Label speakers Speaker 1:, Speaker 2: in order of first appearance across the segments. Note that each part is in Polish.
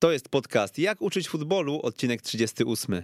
Speaker 1: To jest podcast Jak uczyć futbolu, odcinek 38.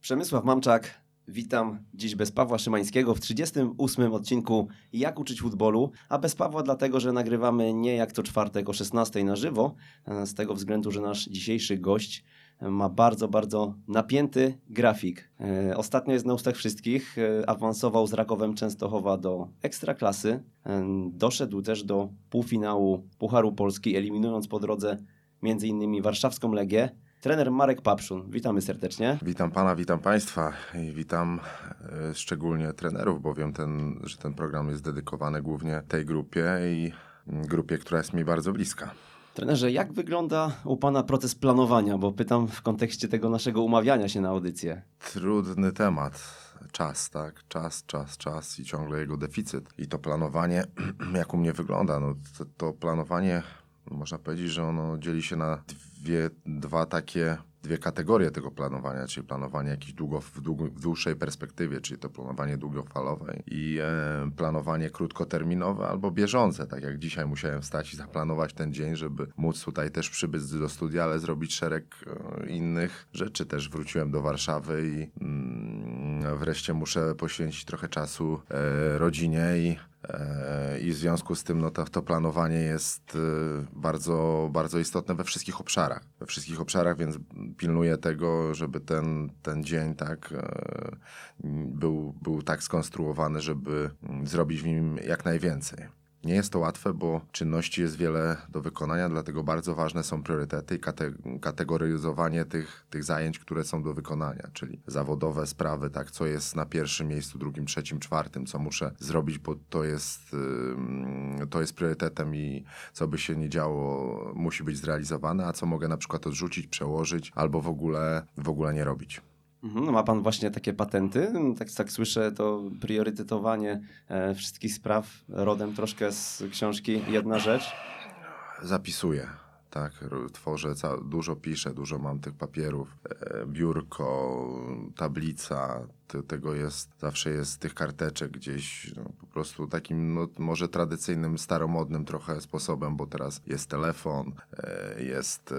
Speaker 2: Przemysław Mamczak, witam dziś bez Pawła Szymańskiego w 38 odcinku Jak uczyć futbolu, a bez Pawła dlatego, że nagrywamy nie jak co czwartek o 16 na żywo, e, z tego względu, że nasz dzisiejszy gość ma bardzo, bardzo napięty grafik. E, Ostatnio jest na ustach wszystkich, e, awansował z Rakowem Częstochowa do Ekstraklasy, e, doszedł też do półfinału Pucharu Polski, eliminując po drodze m.in. warszawską Legię. Trener Marek Papszun, witamy serdecznie.
Speaker 3: Witam pana, witam państwa i witam e, szczególnie trenerów, bowiem ten, że ten program jest dedykowany głównie tej grupie i mm, grupie, która jest mi bardzo bliska.
Speaker 2: Trenerze, jak wygląda u Pana proces planowania? Bo pytam w kontekście tego naszego umawiania się na audycję.
Speaker 3: Trudny temat. Czas, tak? Czas, czas, czas i ciągle jego deficyt. I to planowanie, jak u mnie wygląda, no to, to planowanie, można powiedzieć, że ono dzieli się na dwie, dwa takie dwie kategorie tego planowania, czyli planowanie jakieś długo, w, w dłuższej perspektywie, czyli to planowanie długofalowe i e, planowanie krótkoterminowe albo bieżące, tak jak dzisiaj musiałem wstać i zaplanować ten dzień, żeby móc tutaj też przybyć do studia, ale zrobić szereg e, innych rzeczy. Też wróciłem do Warszawy i mm, wreszcie muszę poświęcić trochę czasu e, rodzinie i I w związku z tym no to, to planowanie jest e, bardzo, bardzo istotne we wszystkich obszarach. We wszystkich obszarach, więc pilnuję tego, żeby ten, ten dzień tak e, był, był tak skonstruowany, żeby zrobić w nim jak najwięcej. Nie jest to łatwe, bo czynności jest wiele do wykonania, dlatego bardzo ważne są priorytety i kate kategoryzowanie tych, tych zajęć, które są do wykonania, czyli zawodowe sprawy, tak, co jest na pierwszym miejscu, drugim, trzecim, czwartym, co muszę zrobić, bo to jest, yy, to jest priorytetem i co by się nie działo, musi być zrealizowane, a co mogę na przykład odrzucić, przełożyć albo w ogóle, w ogóle nie robić.
Speaker 2: Mhm, ma pan właśnie takie patenty? Tak, tak słyszę, to priorytetowanie e, wszystkich spraw rodem troszkę z książki Jedna Rzecz.
Speaker 3: Zapisuję. Tak, tworzę, dużo piszę, dużo mam tych papierów, e, biurko, tablica, tego jest, zawsze jest tych karteczek gdzieś no, po prostu takim no, może tradycyjnym, staromodnym trochę sposobem, bo teraz jest telefon, e, jest,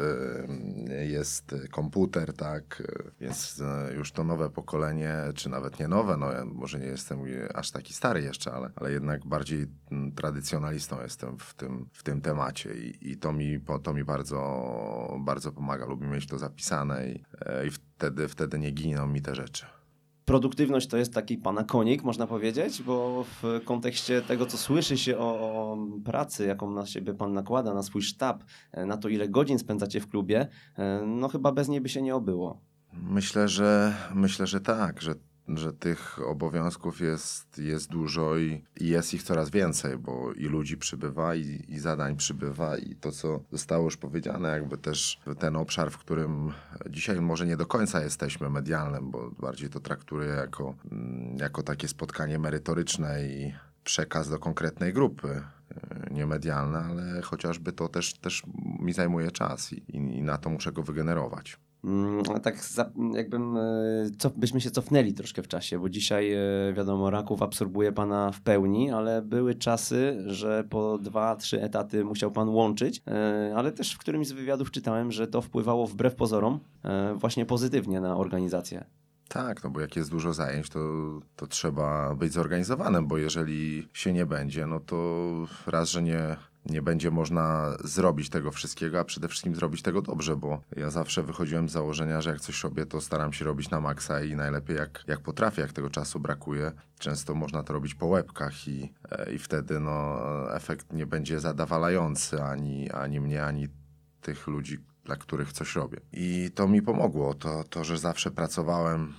Speaker 3: e, jest komputer, tak, więc e, już to nowe pokolenie, czy nawet nie nowe, no ja może nie jestem aż taki stary jeszcze, ale, ale jednak bardziej tradycjonalistą jestem w tym, w tym temacie i, i to mi, to mi bardzo, bardzo pomaga. Lubię mieć to zapisane i, i wtedy, wtedy nie giną mi te rzeczy
Speaker 2: produktywność to jest taki pana konik, można powiedzieć, bo w kontekście tego, co słyszy się o, o, pracy, jaką na siebie pan nakłada, na swój sztab, e, na to, ile godzin spędzacie w klubie, e, no chyba bez niej by się nie obyło.
Speaker 3: Myślę, że myślę, że tak, że że tych obowiązków jest, jest dużo i, jest ich coraz więcej, bo i ludzi przybywa, i, i zadań przybywa, i to, co zostało już powiedziane, jakby też ten obszar, w którym dzisiaj może nie do końca jesteśmy medialnym, bo bardziej to traktuję jako, mm, jako takie spotkanie merytoryczne i przekaz do konkretnej grupy e, niemedialne, ale chociażby to też, też mi zajmuje czas i, i na to muszę go wygenerować.
Speaker 2: Mm, tak jakbym, e, co, byśmy się cofnęli troszkę w czasie, bo dzisiaj e, wiadomo, Raków absorbuje pana w pełni, ale były czasy, że po dwa, trzy etaty musiał pan łączyć, e, ale też w którymś z wywiadów czytałem, że to wpływało wbrew pozorom właśnie pozytywnie na organizację.
Speaker 3: Tak, no bo jak jest dużo zajęć, to, to trzeba być zorganizowanym, bo jeżeli się nie będzie, no to raz, że nie, nie będzie można zrobić tego wszystkiego, a przede wszystkim zrobić tego dobrze, bo ja zawsze wychodziłem z założenia, że jak coś robię, to staram się robić na maksa i najlepiej jak, jak potrafię, jak tego czasu brakuje. Często można to robić po łebkach i, e, i wtedy no, efekt nie będzie zadawalający ani, ani mnie, ani tych ludzi, dla których coś robię. I to mi pomogło, to, to, że zawsze pracowałem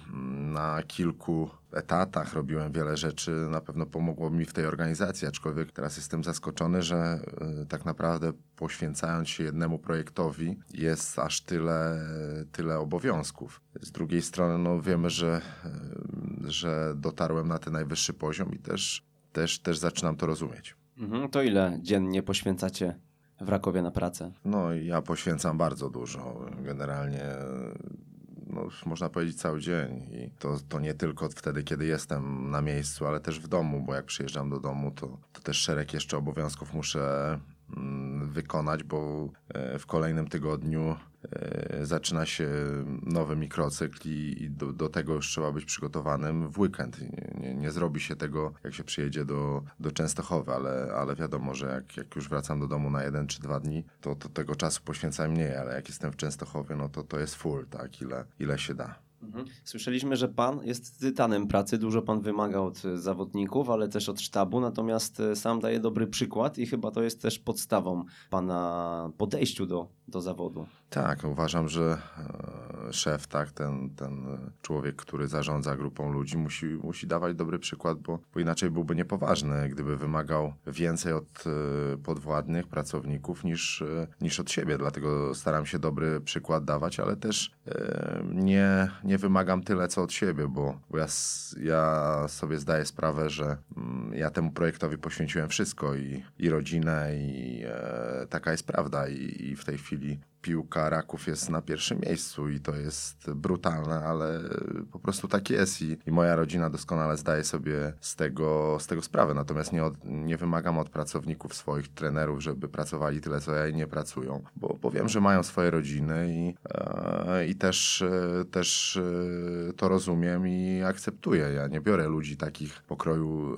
Speaker 3: na kilku etatach, robiłem wiele rzeczy, na pewno pomogło mi w tej organizacji, aczkolwiek teraz jestem zaskoczony, że y, tak naprawdę poświęcając się jednemu projektowi jest aż tyle, tyle obowiązków. Z drugiej strony no, wiemy, że, y, że dotarłem na ten najwyższy poziom i też, też, też zaczynam to rozumieć.
Speaker 2: Mhm, to ile dziennie poświęcacie w Rakowie na pracę?
Speaker 3: No ja poświęcam bardzo dużo. Generalnie no, można powiedzieć cały dzień i to, to nie tylko wtedy, kiedy jestem na miejscu, ale też w domu, bo jak przyjeżdżam do domu, to, to też szereg jeszcze obowiązków muszę wykonać, bo e, w kolejnym tygodniu e, zaczyna się nowy mikrocykl i, do, do, tego już trzeba być przygotowanym w weekend. Nie, nie, nie, zrobi się tego, jak się przyjedzie do, do Częstochowy, ale, ale wiadomo, że jak, jak już wracam do domu na jeden czy dwa dni, to, to tego czasu poświęcam mniej, ale jak jestem w Częstochowie, no to to jest full, tak, ile, ile się da.
Speaker 2: Mhm. Słyszeliśmy, że pan jest tytanem pracy, dużo pan wymaga od zawodników, ale też od sztabu, natomiast e, sam daje dobry przykład i chyba to jest też podstawą pana podejściu do, do zawodu.
Speaker 3: Tak, uważam, że e, szef, tak, ten, ten człowiek, który zarządza grupą ludzi, musi, musi dawać dobry przykład, bo, bo inaczej byłby niepoważny, gdyby wymagał więcej od e, podwładnych pracowników niż, niż od siebie. Dlatego staram się dobry przykład dawać, ale też nie, nie wymagam tyle, co od siebie, bo, bo ja, ja sobie zdaję sprawę, że mm, ja temu projektowi poświęciłem wszystko i, i rodzinę, i e, taka jest prawda. I, I w tej chwili piłka raków jest na pierwszym miejscu i to jest brutalne, ale po prostu tak jest i, i moja rodzina doskonale zdaje sobie z tego, z tego sprawę. Natomiast nie, od, nie wymagam od pracowników swoich trenerów, żeby pracowali tyle, co ja i nie pracują, bo, bo wiem, że mają swoje rodziny i, e, i też, e, też e, to rozumiem i akceptuję. Ja nie biorę ludzi takich pokroju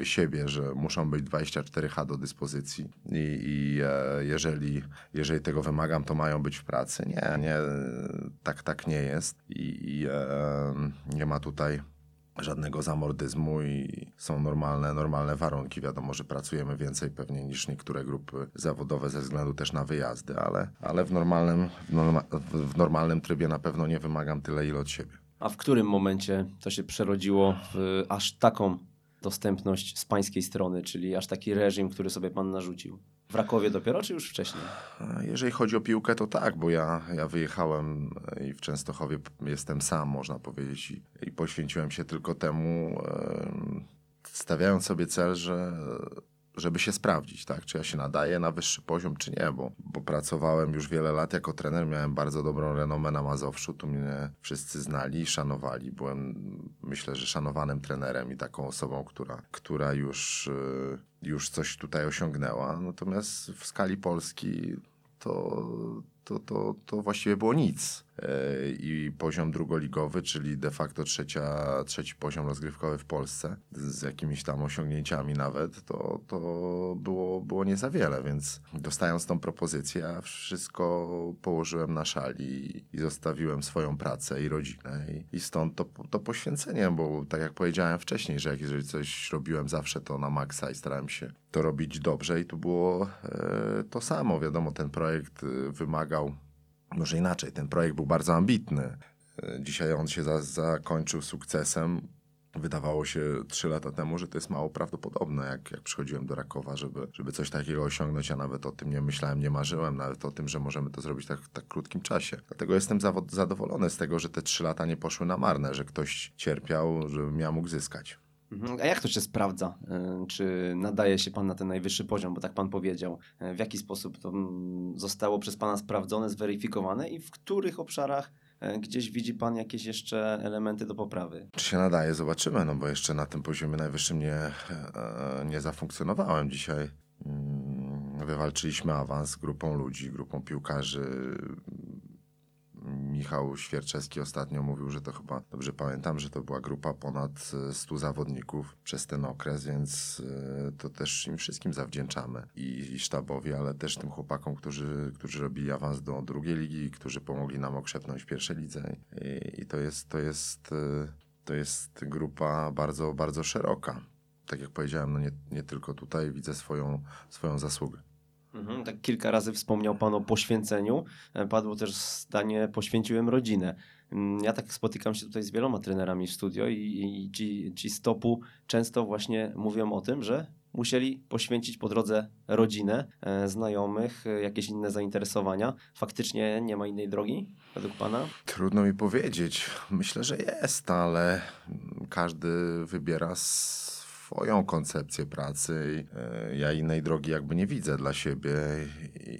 Speaker 3: e, siebie, że muszą być 24H do dyspozycji i, i e, jeżeli, jeżeli tego wymagam, to mają być w pracy. Nie, nie, tak, tak nie jest i, i e, nie ma tutaj żadnego zamordyzmu i są normalne, normalne warunki. Wiadomo, że pracujemy więcej pewnie niż niektóre grupy zawodowe ze względu też na wyjazdy, ale, ale w, normalnym, w, norma, w normalnym trybie na pewno nie wymagam tyle, ile od siebie.
Speaker 2: A w którym momencie to się przerodziło w aż taką dostępność z pańskiej strony, czyli aż taki reżim, który sobie pan narzucił? W Rakowie dopiero, czy już wcześniej?
Speaker 3: Jeżeli chodzi o piłkę, to tak, bo ja, ja wyjechałem i w Częstochowie jestem sam, można powiedzieć, i, i poświęciłem się tylko temu, stawiając sobie cel, że żeby się sprawdzić, tak, czy ja się nadaję na wyższy poziom, czy nie, bo, bo pracowałem już wiele lat jako trener, miałem bardzo dobrą renomę na Mazowszu, tu mnie wszyscy znali i szanowali. Byłem, myślę, że szanowanym trenerem i taką osobą, która, która już, już coś tutaj osiągnęła. Natomiast w skali Polski to, to, to, to właściwie było nic. E, i poziom drugoligowy, czyli de facto trzecia, trzeci poziom rozgrywkowy w Polsce, z jakimiś tam osiągnięciami nawet, to, to było, było nie za wiele, więc dostając tą propozycję, ja wszystko położyłem na szali i zostawiłem swoją pracę i rodzinę i, i stąd to, to poświęcenie, bo tak jak powiedziałem wcześniej, że jak jeżeli coś robiłem zawsze to na maksa i starałem się to robić dobrze i to było e, to samo. Wiadomo, ten projekt e, wymagał może inaczej, ten projekt był bardzo ambitny. Dzisiaj on się za, zakończył sukcesem. Wydawało się trzy lata temu, że to jest mało prawdopodobne, jak, jak przychodziłem do Rakowa, żeby, żeby coś takiego osiągnąć. Ja nawet o tym nie myślałem, nie marzyłem, nawet o tym, że możemy to zrobić tak w tak krótkim czasie. Dlatego jestem zadowolony z tego, że te trzy lata nie poszły na marne, że ktoś cierpiał, żebym ja mógł zyskać.
Speaker 2: Mhm. A jak to się sprawdza? E, czy nadaje się pan na ten najwyższy poziom, bo tak pan powiedział? E, w jaki sposób to mm, zostało przez pana sprawdzone, zweryfikowane i w których obszarach e, gdzieś widzi pan jakieś jeszcze elementy do poprawy?
Speaker 3: Czy się nadaje? Zobaczymy, no bo jeszcze na tym poziomie najwyższym nie, nie zafunkcjonowałem dzisiaj. Mm, wywalczyliśmy awans grupą ludzi, grupą piłkarzy Michał Świerczewski ostatnio mówił, że to chyba, dobrze pamiętam, że to była grupa ponad 100 zawodników przez ten okres, więc e, to też im wszystkim zawdzięczamy. I, sztabowi, ale też tym chłopakom, którzy, którzy robili awans do drugiej ligi, którzy pomogli nam okrzepnąć w pierwszej lidze. I, i to jest, to jest, e, to jest grupa bardzo, bardzo szeroka. Tak jak powiedziałem, no nie, nie tylko tutaj widzę swoją, swoją zasługę.
Speaker 2: Mhm, tak kilka razy wspomniał Pan o poświęceniu. E, padło też zdanie, poświęciłem rodzinę. Mm, ja tak spotykam się tutaj z wieloma trenerami w studio i, i ci, ci stopu często właśnie mówią o tym, że musieli poświęcić po drodze rodzinę, e, znajomych, e, jakieś inne zainteresowania. Faktycznie nie ma innej drogi według Pana?
Speaker 3: Trudno mi powiedzieć. Myślę, że jest, ale każdy wybiera swoją koncepcję pracy. E, ja innej drogi jakby nie widzę dla siebie.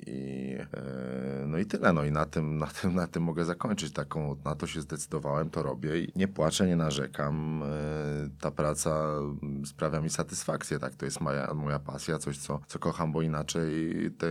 Speaker 3: I, e, no i tyle. No i na tym, na, tym, na tym mogę zakończyć. Taką, na to się zdecydowałem, to robię i nie płaczę, nie narzekam. E, ta praca sprawia mi satysfakcję. Tak? To jest moja, moja pasja, coś, co, co kocham, bo inaczej te,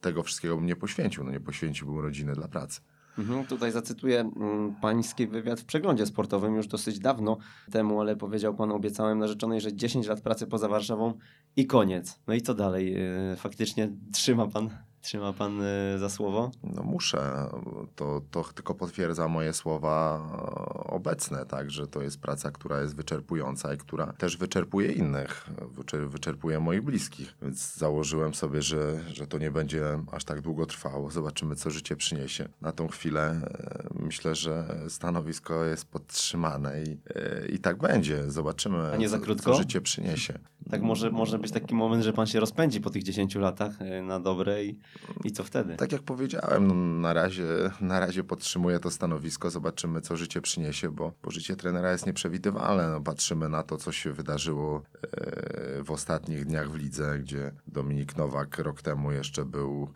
Speaker 3: tego wszystkiego bym nie poświęcił. No nie poświęciłbym rodziny dla pracy.
Speaker 2: Mhm, tutaj zacytuję mm, pański wywiad w przeglądzie sportowym już dosyć dawno temu, ale powiedział pan, obiecałem narzeczonej, że 10 lat pracy poza Warszawą i koniec. No i co dalej? Yy, Faktycznie trzyma pan, trzyma pan yy, za słowo?
Speaker 3: No muszę. To, to tylko potwierdza moje słowa e, obecne, tak, że to jest praca, która jest wyczerpująca i która też wyczerpuje innych, wyczer- wyczerpuje moich bliskich. Więc założyłem sobie, że, że to nie będzie aż tak długo trwało. Zobaczymy, co życie przyniesie. Na tą chwilę e, myślę, że stanowisko jest podtrzymane i, e, i tak będzie. Zobaczymy,
Speaker 2: A nie za krótko?
Speaker 3: co życie przyniesie.
Speaker 2: Tak może, może być taki moment, że pan się rozpędzi po tych 10 latach yy, na dobre i, i co wtedy?
Speaker 3: Tak jak powiedziałem, no na, razie, na razie podtrzymuję to stanowisko. Zobaczymy, co życie przyniesie, bo, bo życie trenera jest nieprzewidywalne. No, patrzymy na to, co się wydarzyło e, w ostatnich dniach w lidze, gdzie Dominik Nowak rok temu jeszcze był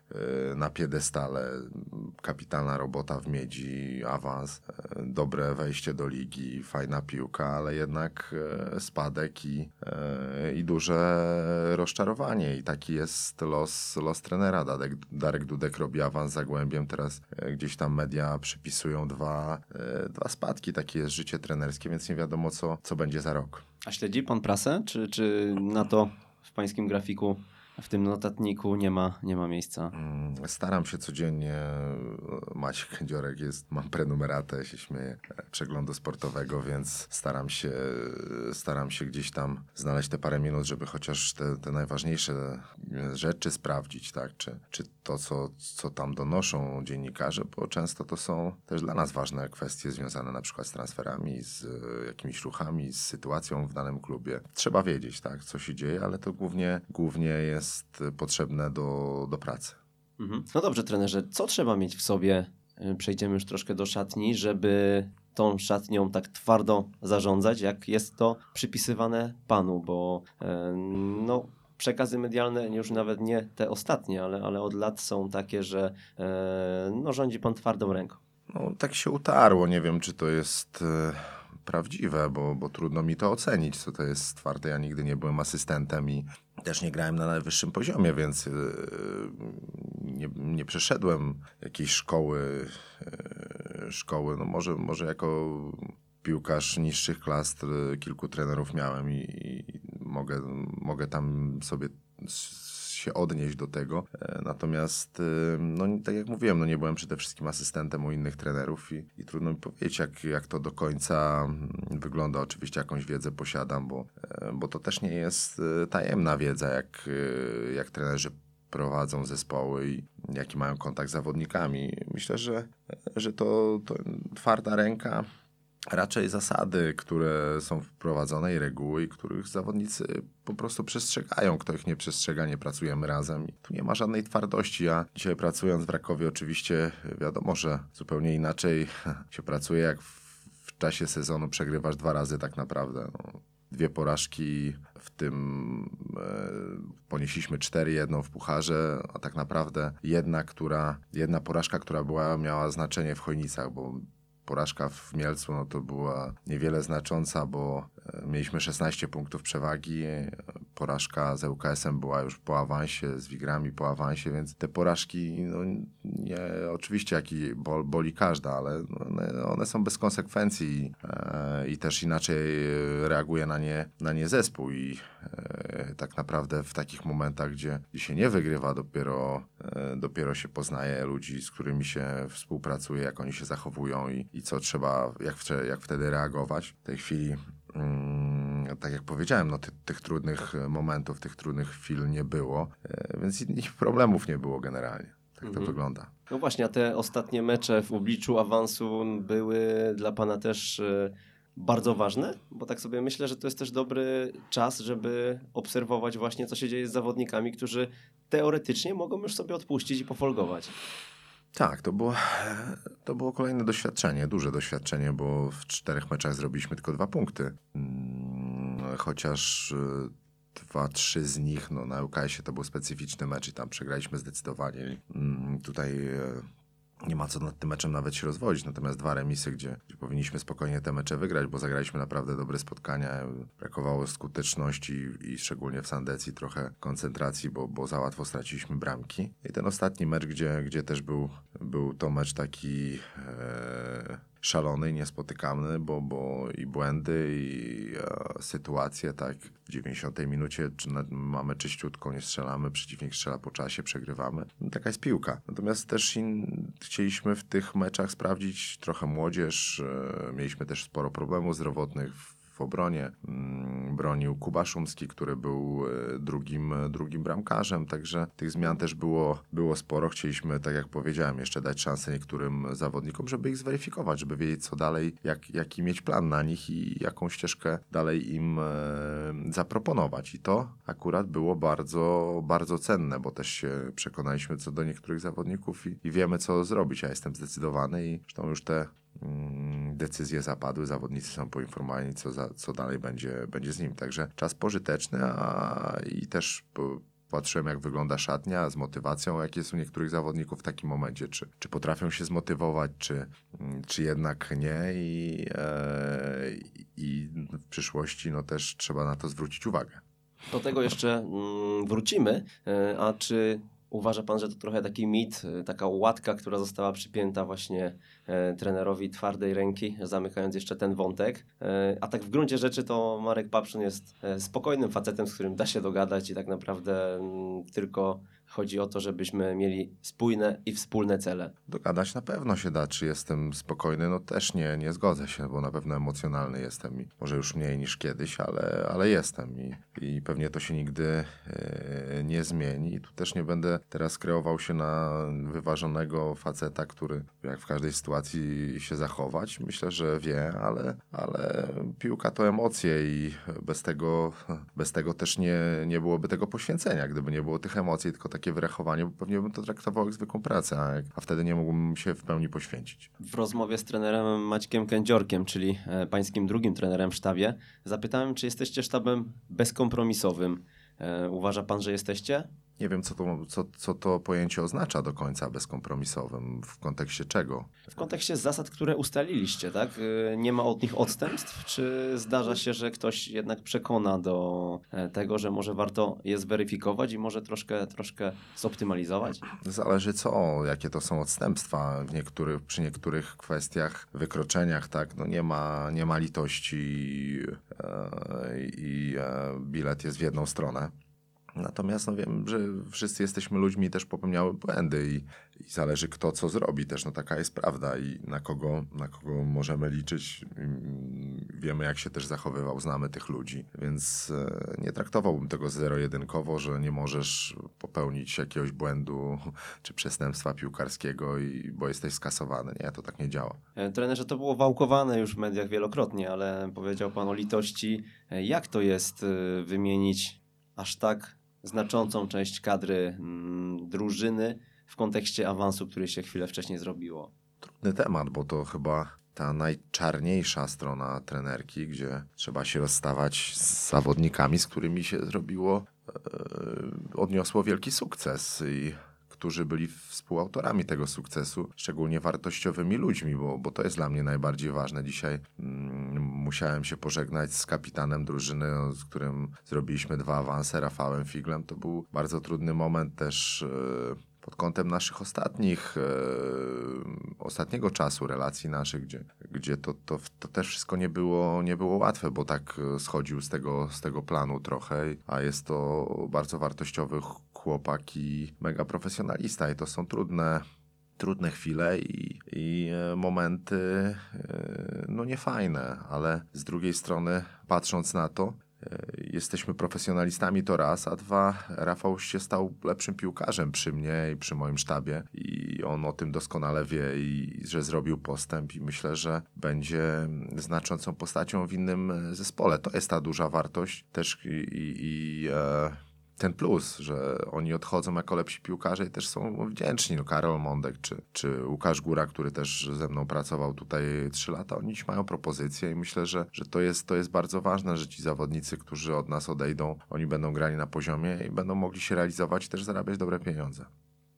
Speaker 3: e, na piedestale. Kapitalna robota w miedzi, awans, dobre wejście do ligi, fajna piłka, ale jednak spadek i, e, duże rozczarowanie. I taki jest los, los trenera. Darek, Darek Dudek robi awans za Zagłębiem. Teraz e, gdzieś tam media przypisują dwa, e, dwa spadki. Takie jest życie trenerskie, więc nie wiadomo, co, co będzie za rok.
Speaker 2: A śledzi pan prasę? Czy, czy na to w pańskim grafiku, w tym notatniku nie ma, nie ma miejsca?
Speaker 3: Mm, Staram się codziennie, e, Maciek Kędziorek jest, mam prenumeratę, się śmieję, e, przeglądu sportowego, więc staram się, staram się gdzieś tam znaleźć te parę minut, żeby chociaż te, te najważniejsze e, rzeczy sprawdzić, tak, czy, czy to, co, co tam donoszą dziennikarze, bo często to są też dla nas ważne kwestie związane na przykład z transferami, z e, jakimiś ruchami, z sytuacją w danym klubie. Trzeba wiedzieć, tak, co się dzieje, ale to głównie, głównie jest potrzebne do, do pracy.
Speaker 2: Mhm. No dobrze, trenerze, co trzeba mieć w sobie? y, Przejdziemy już troszkę do szatni, żeby tą szatnią tak twardo zarządzać, jak jest to przypisywane panu, bo e, no. Przekazy medialne, już nawet nie te ostatnie, ale, ale od lat są takie, że e, no, rządzi pan twardą ręką.
Speaker 3: No, tak się utarło. Nie wiem, czy to jest e, prawdziwe, bo, bo trudno mi to ocenić, co to jest twarde. Ja nigdy nie byłem asystentem i też nie grałem na najwyższym poziomie, więc e, nie, nie przeszedłem jakiejś szkoły, e, szkoły. No może, może jako piłkarz niższych klas e, kilku trenerów miałem i, i mogę, mogę tam sobie się odnieść do tego. E, Natomiast, e, no tak jak mówiłem, no nie byłem przede wszystkim asystentem u innych trenerów i, i trudno mi powiedzieć, jak, jak to do końca mm, wygląda. Oczywiście jakąś wiedzę posiadam, bo, e, bo to też nie jest e, tajemna wiedza, jak, jak trenerzy prowadzą zespoły i jaki mają kontakt z zawodnikami. Myślę, że, że to, to twarda ręka raczej zasady, które są wprowadzone i reguły, których zawodnicy po prostu przestrzegają. Kto ich nie przestrzega, nie pracujemy razem. I tu nie ma żadnej twardości. Ja dzisiaj pracując w Rakowie oczywiście wiadomo, że zupełnie inaczej się pracuje, jak w, czasie sezonu przegrywasz dwa razy tak naprawdę. No, dwie porażki, w tym e, ponieśliśmy cztery, jedną w pucharze, a tak naprawdę jedna, która, jedna porażka, która była, miała znaczenie w Chojnicach, bo porażka w Mielcu no to była niewiele znacząca, bo e, mieliśmy 16 punktów przewagi. Porażka z ŁKS-em była już po awansie, z Wigrami po awansie, więc te porażki, no, nie, oczywiście jaki bol, boli każda, ale one, one są bez konsekwencji e, i też inaczej reaguje na nie, na nie zespół i e, tak naprawdę w takich momentach, gdzie, się nie wygrywa, dopiero, e, dopiero się poznaje ludzi, z którymi się współpracuje, jak oni się zachowują i, i co trzeba, jak, jak wtedy reagować. W tej chwili, tak jak powiedziałem, no, ty, tych trudnych momentów, tych trudnych chwil nie było, e, więc innych problemów nie było generalnie. Tak to
Speaker 2: Mhm.
Speaker 3: wygląda.
Speaker 2: No właśnie, a te ostatnie mecze w obliczu awansu były dla pana też e, bardzo ważne? Bo tak sobie myślę, że to jest też dobry czas, żeby obserwować właśnie, co się dzieje z zawodnikami, którzy teoretycznie mogą już sobie odpuścić i pofolgować.
Speaker 3: Tak, to było, to było kolejne doświadczenie, duże doświadczenie, bo w czterech meczach zrobiliśmy tylko dwa punkty. Mm, chociaż e, dwa, trzy z nich, no na UKS-ie to był specyficzny mecz i tam przegraliśmy zdecydowanie. Mm, Tutaj e, nie ma co nad tym meczem nawet się rozwodzić, natomiast dwa remisy, gdzie, gdzie powinniśmy spokojnie te mecze wygrać, bo zagraliśmy naprawdę dobre spotkania, brakowało skuteczności i szczególnie w Sandecji trochę koncentracji, bo, bo za łatwo straciliśmy bramki. I ten ostatni mecz, gdzie, gdzie też był, był to mecz taki... E, szalony i niespotykany, bo, bo i błędy, i e, sytuacje, tak, w 90 minucie czy na, mamy czyściutko, nie strzelamy, przeciwnik strzela po czasie, przegrywamy. No, taka jest piłka. Natomiast też in, chcieliśmy w tych meczach sprawdzić trochę młodzież, e, mieliśmy też sporo problemów zdrowotnych w, w obronie. Mm, Bronił Kuba Szumski, który był e, drugim, drugim bramkarzem, także tych zmian też było, było sporo. Chcieliśmy, tak jak powiedziałem, jeszcze dać szansę niektórym zawodnikom, żeby ich zweryfikować, żeby wiedzieć co dalej, jak, jaki mieć plan na nich i jaką ścieżkę dalej im e, zaproponować. I to akurat było bardzo, bardzo cenne, bo też się przekonaliśmy co do niektórych zawodników i, i wiemy co zrobić. Ja jestem zdecydowany i zresztą już te decyzje zapadły, zawodnicy są poinformowani, co, za, co dalej będzie, będzie z nim. Także czas pożyteczny, a i też patrzyłem, jak wygląda szatnia z motywacją, jakie są niektórych zawodników w takim momencie, czy, czy potrafią się zmotywować, czy, mm, czy jednak nie i, e, i w przyszłości no, też trzeba na to zwrócić uwagę.
Speaker 2: Do tego jeszcze mm, wrócimy, e, a czy uważa pan, że to trochę taki mit, e, taka łatka, która została przypięta właśnie e, trenerowi twardej ręki, zamykając jeszcze ten wątek. E, a tak w gruncie rzeczy to Marek Papszun jest e, spokojnym facetem, z którym da się dogadać i tak naprawdę mm, tylko chodzi o to, żebyśmy mieli spójne i wspólne cele.
Speaker 3: Dogadać na pewno się da, czy jestem spokojny, no też nie, nie zgodzę się, bo na pewno emocjonalny jestem i może już mniej niż kiedyś, ale, ale jestem i, i pewnie to się nigdy e, nie zmieni. I tu też nie będę teraz kreował się na wyważonego faceta, który jak w każdej sytuacji się zachować. Myślę, że wie, ale, ale piłka to emocje i bez tego, bez tego też nie, nie byłoby tego poświęcenia, gdyby nie było tych emocji, tylko takie wyrachowanie, bo pewnie bym to traktował jak zwykłą pracę, a, a wtedy nie mógłbym się w pełni poświęcić.
Speaker 2: W rozmowie z trenerem Maćkiem Kędziorkiem, czyli e, pańskim drugim trenerem w sztabie, zapytałem, czy jesteście sztabem bezkompromisowym. E, Uważa pan, że jesteście?
Speaker 3: Nie wiem, co to, co, co to pojęcie oznacza do końca bezkompromisowym, w kontekście czego.
Speaker 2: W kontekście zasad, które ustaliliście, tak? E, Nie ma od nich odstępstw? Czy zdarza się, że ktoś jednak przekona do e, tego, że może warto je zweryfikować i może troszkę, troszkę zoptymalizować?
Speaker 3: Zależy co, jakie to są odstępstwa. W niektórych, przy niektórych kwestiach, wykroczeniach, tak, no nie ma, nie ma litości e, i e, bilet jest w jedną stronę. Natomiast no wiem, że wszyscy jesteśmy ludźmi też popełniały błędy i, i zależy kto co zrobi też, no taka jest prawda i na kogo, na kogo możemy liczyć. Mm, Wiemy jak się też zachowywał, znamy tych ludzi, więc e, nie traktowałbym tego zero-jedynkowo, że nie możesz popełnić jakiegoś błędu czy przestępstwa piłkarskiego, i, bo jesteś skasowany. Nie, to tak nie działa.
Speaker 2: E, Trenerze, to było wałkowane już w mediach wielokrotnie, ale powiedział Pan o litości. E, Jak to jest wymienić aż tak znaczącą część kadry mm, drużyny w kontekście awansu, który się chwilę wcześniej zrobiło?
Speaker 3: trudny temat, bo to chyba ta najczarniejsza strona trenerki, gdzie trzeba się rozstawać z zawodnikami, z którymi się zrobiło, e, odniosło wielki sukces i którzy byli współautorami tego sukcesu, szczególnie wartościowymi ludźmi, bo, bo to jest dla mnie najbardziej ważne. Dzisiaj mm, musiałem się pożegnać z kapitanem drużyny, z którym zrobiliśmy dwa awanse, Rafałem Figlem. To był bardzo trudny moment też e, pod kątem naszych ostatnich, e, ostatniego czasu relacji naszych, gdzie, gdzie to, to, to też wszystko nie było, nie było łatwe, bo tak e, schodził z tego, z tego planu trochę, a jest to bardzo wartościowy ch- chłopak i mega profesjonalista i to są trudne, trudne chwile i, i e, momenty e, no niefajne, ale z drugiej strony patrząc na to, jesteśmy profesjonalistami to raz, a dwa, Rafał się stał lepszym piłkarzem przy mnie i przy moim sztabie i on o tym doskonale wie i że zrobił postęp i myślę, że będzie znaczącą postacią w innym zespole. To jest ta duża wartość też i, i, i e, ten plus, że oni odchodzą jako lepsi piłkarze i też są wdzięczni. No, Karol Mondek czy, czy Łukasz Góra, który też ze mną pracował tutaj trzy lata, oni mają propozycje i myślę, że, że to, jest, to jest bardzo ważne, że ci zawodnicy, którzy od nas odejdą, oni będą grali na poziomie i będą mogli się realizować i też zarabiać dobre pieniądze.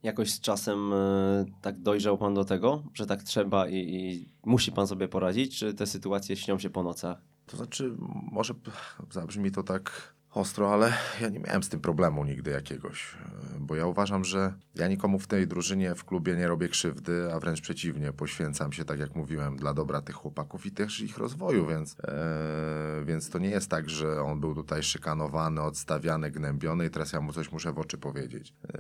Speaker 2: Jakoś z czasem e, tak dojrzał pan do tego, że tak trzeba i, i musi pan sobie poradzić, czy te sytuacje śnią się po nocach?
Speaker 3: To znaczy, może zabrzmi to tak ostro, ale ja nie miałem z tym problemu nigdy jakiegoś, e, bo ja uważam, że ja nikomu w tej drużynie, w klubie nie robię krzywdy, a wręcz przeciwnie, poświęcam się, tak jak mówiłem, dla dobra tych chłopaków i też ich rozwoju, więc, e, więc to nie jest tak, że on był tutaj szykanowany, odstawiany, gnębiony i teraz ja mu coś muszę w oczy powiedzieć. E,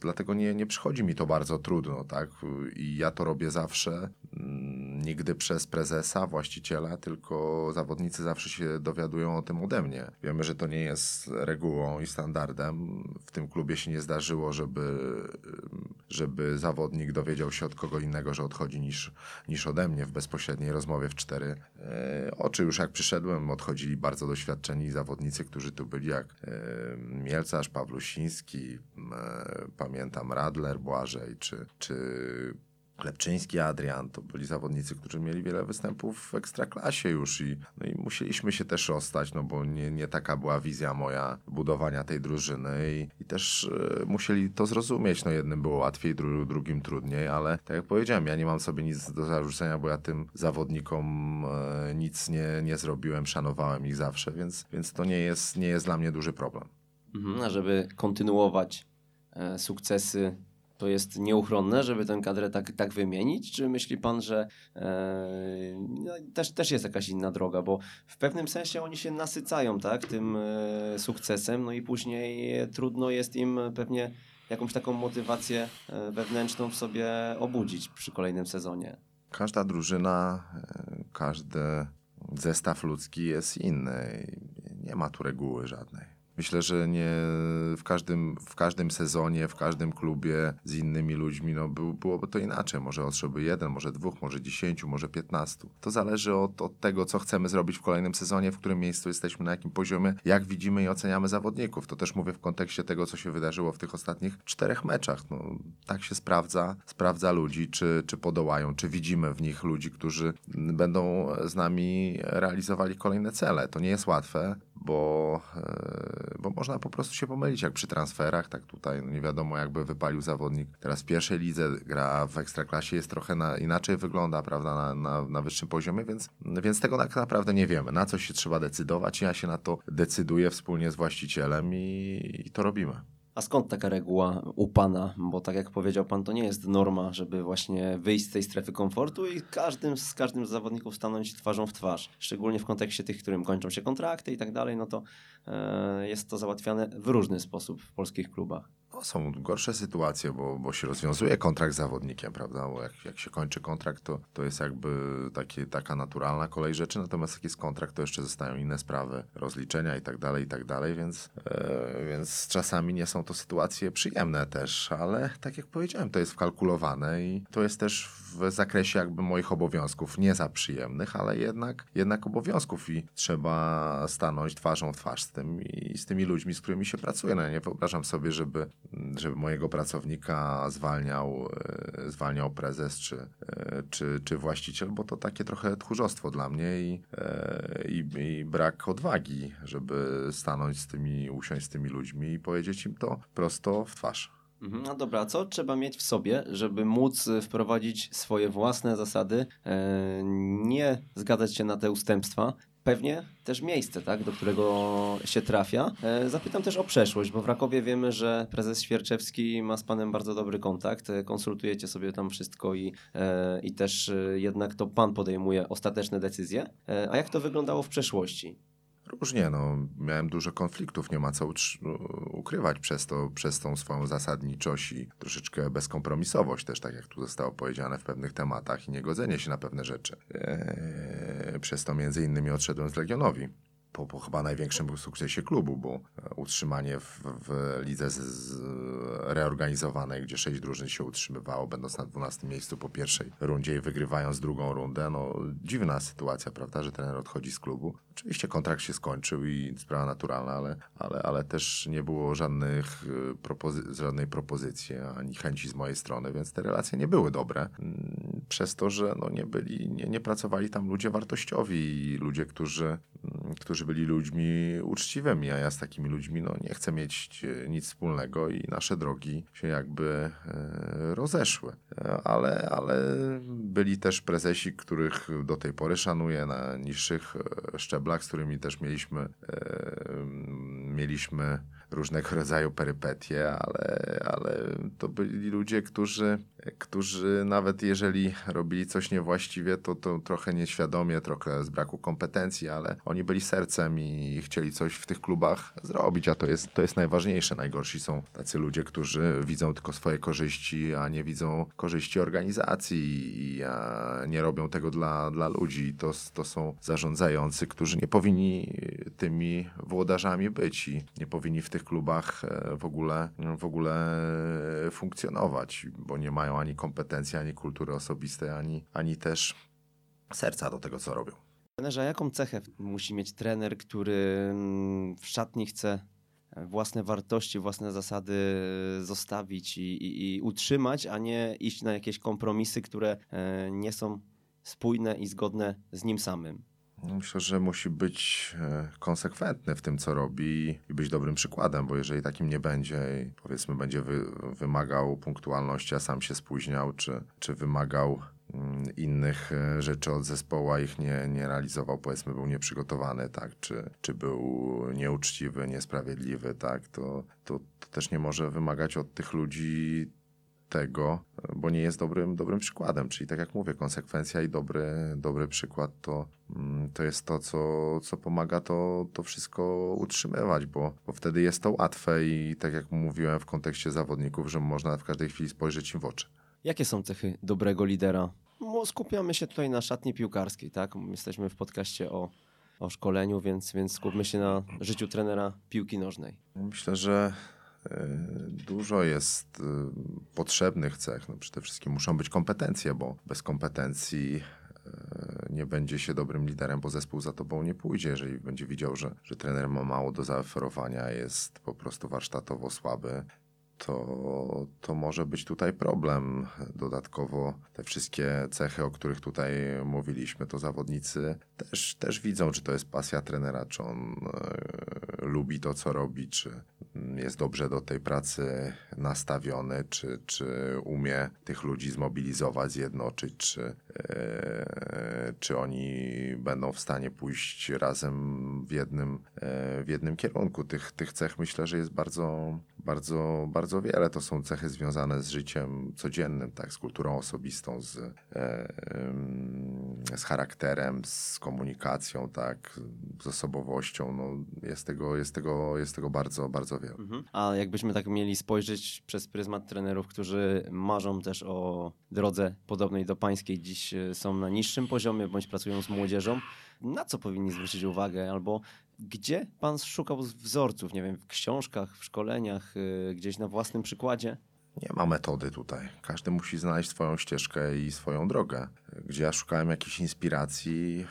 Speaker 3: dlatego nie, nie przychodzi mi to bardzo trudno, tak? I ja to robię zawsze, mm, nigdy przez prezesa, właściciela, tylko zawodnicy zawsze się dowiadują o tym ode mnie. Wiemy, że to nie jest regułą i standardem. W tym klubie się nie zdarzyło, żeby, żeby zawodnik dowiedział się od kogo innego, że odchodzi niż, niż ode mnie w bezpośredniej rozmowie w cztery e, oczy. Już jak przyszedłem, odchodzili bardzo doświadczeni zawodnicy, którzy tu byli, jak e, Mielcarz, Pawlusiński, e, pamiętam Radler, Błażej, czy, czy Lepczyński, Adrian, to byli zawodnicy, którzy mieli wiele występów w ekstraklasie już i, no i musieliśmy się też rozstać, no bo nie, nie taka była wizja moja budowania tej drużyny i, i też e, musieli to zrozumieć. No jednym było łatwiej, dru, drugim trudniej, ale tak jak powiedziałem, ja nie mam sobie nic do zarzucenia, bo ja tym zawodnikom e, nic nie, nie zrobiłem, szanowałem ich zawsze, więc, więc to nie jest, nie jest dla mnie duży problem.
Speaker 2: Mhm, a żeby kontynuować e, sukcesy to jest nieuchronne, żeby tę kadrę tak, tak wymienić? Czy myśli pan, że e, no, też, też jest jakaś inna droga? Bo w pewnym sensie oni się nasycają tak, tym e, sukcesem, no i później trudno jest im pewnie jakąś taką motywację e, wewnętrzną w sobie obudzić przy kolejnym sezonie.
Speaker 3: Każda drużyna, e, każdy zestaw ludzki jest inny. Nie ma tu reguły żadnej. Myślę, że nie w każdym, w każdym sezonie, w każdym klubie z innymi ludźmi no, był, byłoby to inaczej. Może odszedłby jeden, może dwóch, może dziesięciu, może piętnastu. To zależy od, od tego, co chcemy zrobić w kolejnym sezonie, w którym miejscu jesteśmy, na jakim poziomie, jak widzimy i oceniamy zawodników. To też mówię w kontekście tego, co się wydarzyło w tych ostatnich czterech meczach. No, tak się sprawdza, sprawdza ludzi, czy, czy podołają, czy widzimy w nich ludzi, którzy będą z nami realizowali kolejne cele. To nie jest łatwe bo, e, bo można po prostu się pomylić, jak przy transferach, tak tutaj no nie wiadomo jakby wypalił zawodnik. Teraz w pierwszej lidze gra w Ekstraklasie, jest trochę na, inaczej wygląda, prawda, na, na, na wyższym poziomie, więc, więc tego tak naprawdę nie wiemy. Na coś się trzeba decydować, ja się na to decyduję wspólnie z właścicielem i, i to robimy.
Speaker 2: A skąd taka reguła u Pana? Bo tak jak powiedział Pan, to nie jest norma, żeby właśnie wyjść z tej strefy komfortu i każdym, z każdym z zawodników stanąć twarzą w twarz. Szczególnie w kontekście tych, którym kończą się kontrakty i tak dalej, no to e, jest to załatwiane w różny sposób w polskich klubach.
Speaker 3: No, są gorsze sytuacje, bo, bo się rozwiązuje kontrakt z zawodnikiem, prawda? Bo jak, jak się kończy kontrakt, to, to jest jakby takie, taka naturalna kolej rzeczy, natomiast jak jest kontrakt, to jeszcze zostają inne sprawy, rozliczenia i tak dalej, i tak dalej, więc, e, więc czasami nie są to sytuacje przyjemne też, ale tak jak powiedziałem, to jest wkalkulowane i to jest też w zakresie jakby moich obowiązków, nie za przyjemnych, ale jednak, jednak obowiązków i trzeba stanąć twarzą w twarz z tym i z tymi ludźmi, z którymi się pracuje. No ja nie wyobrażam sobie, żeby żeby mojego pracownika zwalniał, e, zwalniał prezes czy, e, czy, czy właściciel, bo to takie trochę tchórzostwo dla mnie i, e, i, i brak odwagi, żeby stanąć z tymi, usiąść z tymi ludźmi i powiedzieć im to prosto w twarz.
Speaker 2: No dobra, co trzeba mieć w sobie, żeby móc wprowadzić swoje własne zasady, nie zgadzać się na te ustępstwa, pewnie też miejsce, tak, do którego się trafia. E, zapytam też o przeszłość, bo w Rakowie wiemy, że prezes Świerczewski ma z panem bardzo dobry kontakt. E, konsultujecie sobie tam wszystko i, e, i też jednak to pan podejmuje ostateczne decyzje. A jak to wyglądało w przeszłości?
Speaker 3: Różnie, no. Miałem dużo konfliktów, nie ma co ukrywać przez to, przez tą swoją zasadniczość i troszeczkę bezkompromisowość też, tak jak tu zostało powiedziane w pewnych tematach i niegodzenie się na pewne rzeczy. Eee, przez to między innymi odszedłem z Legionowi. po, po chyba największym sukcesie klubu, bo utrzymanie w, w lidze z, z reorganizowanej, gdzie sześć drużyn się utrzymywało, będąc na 12 miejscu po pierwszej rundzie i wygrywając drugą rundę, no dziwna sytuacja, prawda, że trener odchodzi z klubu. Oczywiście kontrakt się skończył i sprawa naturalna, ale, ale, ale też nie było żadnych e, propozy żadnej propozycji ani chęci z mojej strony, więc te relacje nie były dobre. Mm, przez to, że no nie byli, nie, nie pracowali tam ludzie wartościowi, ludzie, którzy, mm, którzy byli ludźmi uczciwymi, a ja z takimi ludźmi no, nie chcę mieć e, nic wspólnego i nasze drogi się jakby e, rozeszły. Ale, ale byli też prezesi, których do tej pory szanuję na niższych szczeblach, z którymi też mieliśmy, mieliśmy różnego rodzaju perypetie, ale, ale to byli ludzie, którzy, którzy nawet jeżeli robili coś niewłaściwie, to, to trochę nieświadomie, trochę z braku kompetencji, ale oni byli sercem i chcieli coś w tych klubach zrobić, a to jest, to jest najważniejsze. Najgorsi są tacy ludzie, którzy widzą tylko swoje korzyści, a nie widzą korzyści organizacji i nie robią tego dla, dla ludzi. To, to są zarządzający, którzy nie powinni tymi włodarzami być i nie powinni w tych klubach e, w ogóle, w ogóle funkcjonować, bo nie mają ani kompetencji, ani kultury osobistej, ani, ani też serca do tego, co robią.
Speaker 2: Trenerze, jaką cechę musi mieć trener, który mm, w szatni chce własne wartości, własne zasady zostawić i, i, i utrzymać, a nie iść na jakieś kompromisy, które e, nie są spójne i zgodne z nim samym?
Speaker 3: Myślę, że musi być e, konsekwentny w tym, co robi i być dobrym przykładem, bo jeżeli takim nie będzie i powiedzmy będzie wy, wymagał punktualności, a sam się spóźniał, czy, czy wymagał mm, innych e, rzeczy od zespołu, a ich nie, nie realizował, powiedzmy był nieprzygotowany, tak, czy, czy był nieuczciwy, niesprawiedliwy, tak, to, to, to też nie może wymagać od tych ludzi tego, bo nie jest dobrym, dobrym przykładem. Czyli tak jak mówię, konsekwencja i dobry, dobry przykład to, mm, to jest to, co, co pomaga to, to wszystko utrzymywać, bo, bo wtedy jest to łatwe i tak jak mówiłem w kontekście zawodników, że można w każdej chwili spojrzeć im w oczy.
Speaker 2: Jakie są cechy dobrego lidera? No, skupiamy się tutaj na szatni piłkarskiej, tak? Jesteśmy w podcaście o, o szkoleniu, więc, więc skupmy się na życiu trenera piłki nożnej.
Speaker 3: Myślę, że dużo jest e, potrzebnych cech. No przede wszystkim muszą być kompetencje, bo bez kompetencji e, nie będzie się dobrym liderem, bo zespół za tobą nie pójdzie. Jeżeli będzie widział, że, że trener ma mało do zaoferowania, jest po prostu warsztatowo słaby, to, to może być tutaj problem. Dodatkowo te wszystkie cechy, o których tutaj mówiliśmy, to zawodnicy też, też widzą, czy to jest pasja trenera, czy on e, lubi to, co robi, czy jest dobrze do tej pracy nastawiony, czy, czy umie tych ludzi zmobilizować, zjednoczyć, czy, e, czy oni będą w stanie pójść razem w jednym, e, w jednym kierunku. Tych, tych cech myślę, że jest bardzo, bardzo, bardzo wiele. To są cechy związane z życiem codziennym, tak, z kulturą osobistą, z, e, z charakterem, z komunikacją, tak, z osobowością. No, jest, tego, jest, tego, jest tego bardzo, bardzo wiele. Mhm.
Speaker 2: A jakbyśmy tak mieli spojrzeć przez pryzmat trenerów, którzy marzą też o drodze podobnej do pańskiej, dziś e, są na niższym poziomie bądź pracują z młodzieżą, na co powinni zwrócić uwagę albo gdzie pan szukał wzorców? Nie wiem, w książkach, w szkoleniach, yy, gdzieś na własnym przykładzie?
Speaker 3: Nie ma metody tutaj. Każdy musi znaleźć swoją ścieżkę i swoją drogę. Gdzie ja szukałem jakiejś inspiracji,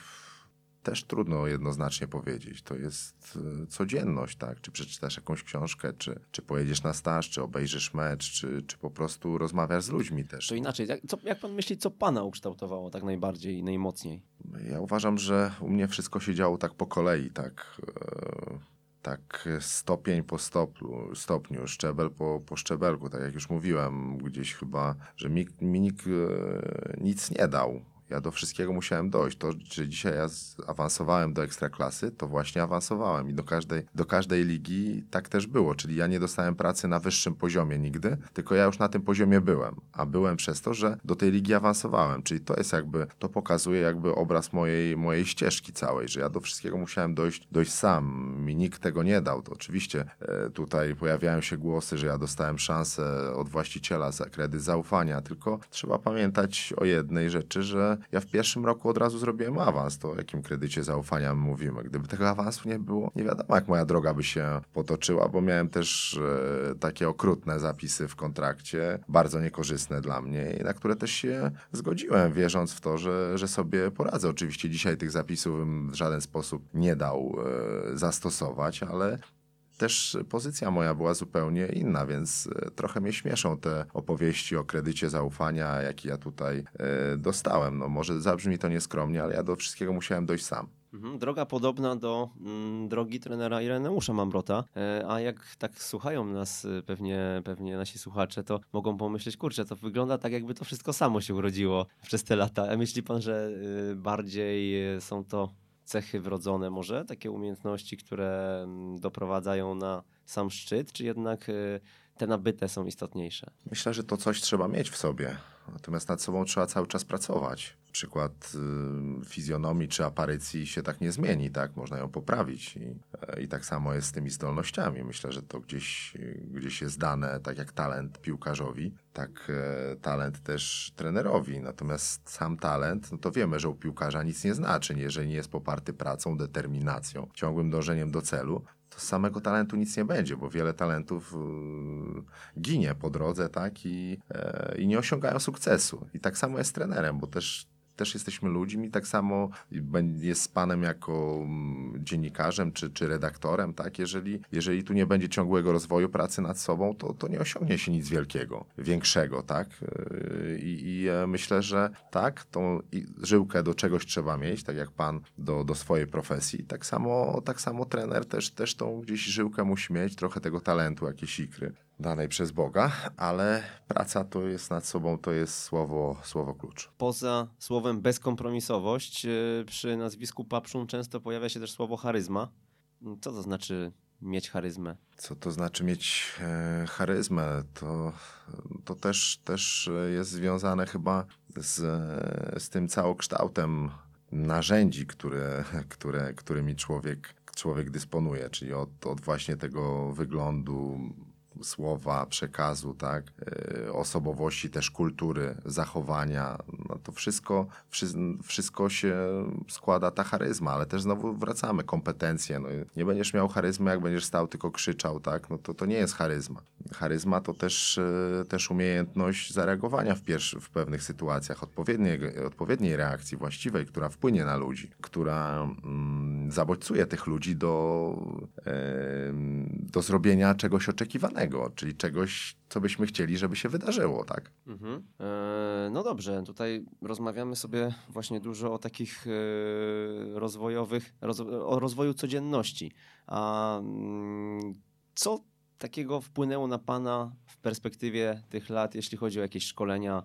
Speaker 3: też trudno jednoznacznie powiedzieć. To jest e, codzienność, tak? Czy przeczytasz jakąś książkę, czy, czy pojedziesz na staż, czy obejrzysz mecz, czy, czy po prostu rozmawiasz z ludźmi też.
Speaker 2: To inaczej, jak, co, jak pan myśli, co pana ukształtowało tak najbardziej i najmocniej?
Speaker 3: Ja uważam, że u mnie wszystko się działo tak po kolei, tak... E, tak stopień po stopniu, stopniu szczebel po, po szczebelku, tak jak już mówiłem gdzieś chyba, że mi, mi nikt e, nic nie dał ja do wszystkiego musiałem dojść. To, że dzisiaj ja awansowałem do ekstraklasy, to właśnie awansowałem i do każdej, do każdej ligi tak też było. Czyli ja nie dostałem pracy na wyższym poziomie nigdy, tylko ja już na tym poziomie byłem. A byłem przez to, że do tej ligi awansowałem. Czyli to jest jakby, to pokazuje jakby obraz mojej, mojej ścieżki całej, że ja do wszystkiego musiałem dojść, dojść sam. Mi nikt tego nie dał. To oczywiście e, tutaj pojawiają się głosy, że ja dostałem szansę od właściciela za kredyt zaufania, tylko trzeba pamiętać o jednej rzeczy, że ja w pierwszym roku od razu zrobiłem awans, to o jakim kredycie zaufania mówimy. Gdyby tego awansu nie było, nie wiadomo jak moja droga by się potoczyła, bo miałem też e, takie okrutne zapisy w kontrakcie, bardzo niekorzystne dla mnie i na które też się zgodziłem, wierząc w to, że, że sobie poradzę. Oczywiście dzisiaj tych zapisów bym w żaden sposób nie dał e, zastosować, ale też pozycja moja była zupełnie inna, więc e, trochę mnie śmieszą te opowieści o kredycie zaufania, jaki ja tutaj e, dostałem. No może zabrzmi to nieskromnie, ale ja do wszystkiego musiałem dojść sam.
Speaker 2: Mhm, droga podobna do mm, drogi trenera Ireneusza Mambrota, e, a jak tak słuchają nas e, pewnie, pewnie nasi słuchacze, to mogą pomyśleć, kurczę, to wygląda tak jakby to wszystko samo się urodziło przez te lata. A myśli pan, że e, bardziej są to cechy wrodzone może, takie umiejętności, które mm, doprowadzają na sam szczyt, czy jednak e, te nabyte są istotniejsze?
Speaker 3: Myślę, że to coś trzeba mieć w sobie, natomiast nad sobą trzeba cały czas pracować. Przykład y, fizjonomii czy aparycji się tak nie zmieni, tak? Można ją poprawić i, i tak samo jest z tymi zdolnościami. Myślę, że to gdzieś, gdzieś jest dane, tak jak talent piłkarzowi, tak e, talent też trenerowi. Natomiast sam talent, no to wiemy, że u piłkarza nic nie znaczy, jeżeli nie jest poparty pracą, determinacją, ciągłym dążeniem do celu, to z samego talentu nic nie będzie, bo wiele talentów y, ginie po drodze, tak, i, e, i nie osiągają sukcesu. I tak samo jest z trenerem, bo też też jesteśmy ludźmi, tak samo jest z panem jako mm, dziennikarzem czy, czy redaktorem, tak? Jeżeli, jeżeli tu nie będzie ciągłego rozwoju pracy nad sobą, to, to nie osiągnie się nic wielkiego, większego, tak? Yy, I, i myślę, że tak, tą żyłkę do czegoś trzeba mieć, tak jak pan do, do swojej profesji. Tak samo, tak samo trener też, też tą gdzieś żyłkę musi mieć, trochę tego talentu, jakieś ikry danej przez Boga, ale praca to jest nad sobą, to jest słowo, słowo klucz.
Speaker 2: Poza słowem bezkompromisowość, yy, przy nazwisku Papszun często pojawia się też słowo charyzma. Co to znaczy mieć charyzmę?
Speaker 3: Co to znaczy mieć e, charyzmę? To, to też, też jest związane chyba z, z tym całokształtem narzędzi, które, które, którymi człowiek, człowiek dysponuje, czyli od, od właśnie tego wyglądu słowa, przekazu, tak, e, osobowości, też kultury, zachowania, to wszystko, wszystko się składa ta charyzma, ale też znowu wracamy, kompetencje, no nie będziesz miał charyzmy, jak będziesz stał, tylko krzyczał, tak, no to to nie jest charyzma. Charyzma to też, e, też umiejętność zareagowania w, pierwszy, w pewnych sytuacjach, odpowiedniej, odpowiedniej reakcji właściwej, która wpłynie na ludzi, która mm, zabodźcuje tych ludzi do, do zrobienia czegoś oczekiwanego czyli czegoś, co byśmy chcieli, żeby się wydarzyło, tak? Mhm.
Speaker 2: E, no dobrze, tutaj rozmawiamy sobie właśnie dużo o takich e, rozwojowych, roz, o rozwoju codzienności. A mm, co takiego wpłynęło na Pana w perspektywie tych lat, jeśli chodzi o jakieś szkolenia,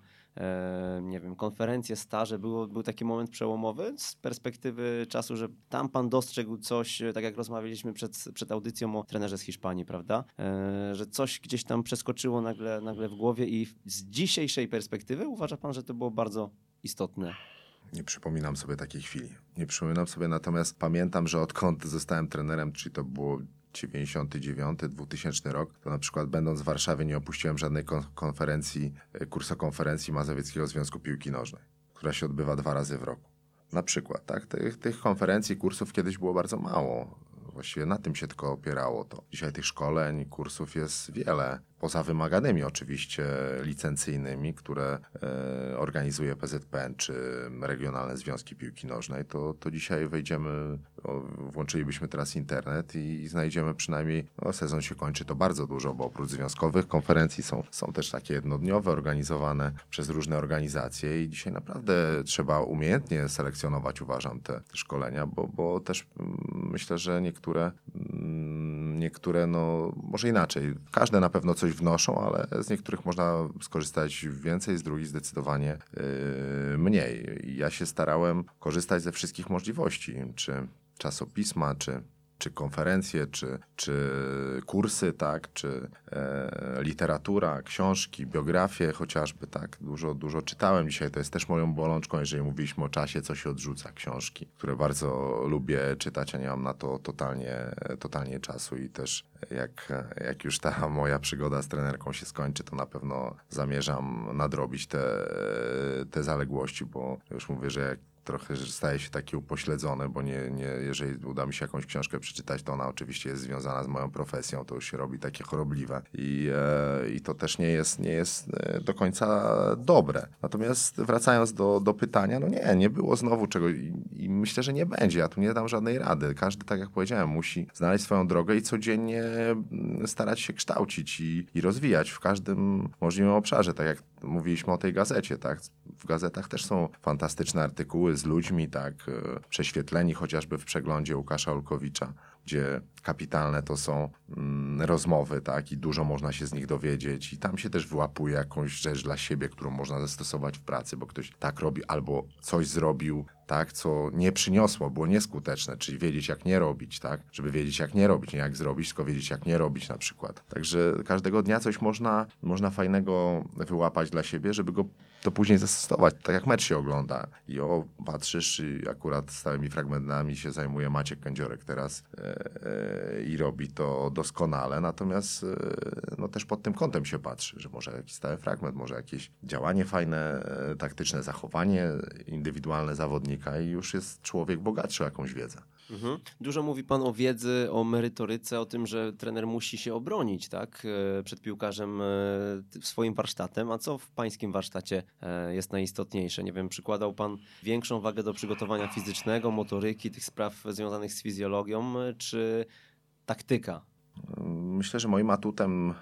Speaker 2: nie wiem, konferencje, staże, było, był taki moment przełomowy z perspektywy czasu, że tam pan dostrzegł coś, tak jak rozmawialiśmy przed, przed audycją o trenerze z Hiszpanii, prawda? E, że coś gdzieś tam przeskoczyło nagle, nagle w głowie i z dzisiejszej perspektywy uważa pan, że to było bardzo istotne?
Speaker 3: Nie przypominam sobie takiej chwili. Nie przypominam sobie, natomiast pamiętam, że odkąd zostałem trenerem, czyli to było 99-2000 rok, to na przykład będąc w Warszawie nie opuściłem żadnej konferencji, e, kursokonferencji Mazowieckiego Związku Piłki Nożnej, która się odbywa dwa razy w roku. Na przykład, tak? Tych, tych konferencji, kursów kiedyś było bardzo mało. Właściwie na tym się tylko opierało to. Dzisiaj tych szkoleń, kursów jest wiele poza wymaganymi oczywiście licencyjnymi, które e, organizuje PZPN czy regionalne związki piłki nożnej, to, to dzisiaj wejdziemy, włączylibyśmy teraz internet i, i znajdziemy przynajmniej, no, sezon się kończy to bardzo dużo, bo oprócz związkowych konferencji są, są też takie jednodniowe organizowane przez różne organizacje i dzisiaj naprawdę trzeba umiejętnie selekcjonować, uważam, te, te szkolenia, bo, bo też mm, myślę, że niektóre, mm, niektóre, no może inaczej, każde na pewno coś wnoszą, ale z niektórych można skorzystać więcej, z drugich zdecydowanie yy, mniej. Ja się starałem korzystać ze wszystkich możliwości, czy czasopisma, czy czy konferencje, czy, czy kursy, tak, czy e, literatura, książki, biografie chociażby, tak. Dużo, dużo czytałem dzisiaj, to jest też moją bolączką, jeżeli mówiliśmy o czasie, co się odrzuca, książki, które bardzo lubię czytać, a nie mam na to totalnie, totalnie czasu i też jak, jak już ta moja przygoda z trenerką się skończy, to na pewno zamierzam nadrobić te, te zaległości, bo już mówię, że jak trochę staje się taki upośledzony, bo nie, nie, jeżeli uda mi się jakąś książkę przeczytać, to ona oczywiście jest związana z moją profesją, to już się robi takie chorobliwe i, e, i to też nie jest, nie jest e, do końca dobre. Natomiast wracając do, do pytania, no nie, nie było znowu czegoś i, i myślę, że nie będzie. Ja tu nie dam żadnej rady. Każdy, tak jak powiedziałem, musi znaleźć swoją drogę i codziennie mm, starać się kształcić i, i rozwijać w każdym możliwym obszarze, tak jak mówiliśmy o tej gazecie, tak? W gazetach też są fantastyczne artykuły z ludźmi, tak? E, prześwietleni chociażby w przeglądzie Łukasza Olkowicza, gdzie kapitalne to są mm, rozmowy, tak? I dużo można się z nich dowiedzieć i tam się też wyłapuje jakąś rzecz dla siebie, którą można zastosować w pracy, bo ktoś tak robi albo coś zrobił, tak? Co nie przyniosło, było nieskuteczne, czyli wiedzieć jak nie robić, tak? Żeby wiedzieć jak nie robić, nie jak zrobić, tylko wiedzieć jak nie robić na przykład. Także każdego dnia coś można, można fajnego wyłapać dla siebie, żeby go to później zastosować, tak jak mecz się ogląda. I o, patrzysz i akurat stałymi fragmentami się zajmuje Maciek Kędziorek teraz e, e, i robi to doskonale, natomiast e, no też pod tym kątem się patrzy, że może jakiś stały fragment, może jakieś działanie fajne, taktyczne zachowanie indywidualne zawodnika i już jest człowiek bogatszy o jakąś wiedzę.
Speaker 2: Mhm. Dużo mówi pan o wiedzy, o merytoryce, o tym, że trener musi się obronić tak, e, przed piłkarzem e, swoim warsztatem. A co w pańskim warsztacie e, jest najistotniejsze? Nie wiem, przykładał pan większą wagę do przygotowania fizycznego, motoryki, tych spraw związanych z fizjologią, czy taktyka?
Speaker 3: Myślę, że moim atutem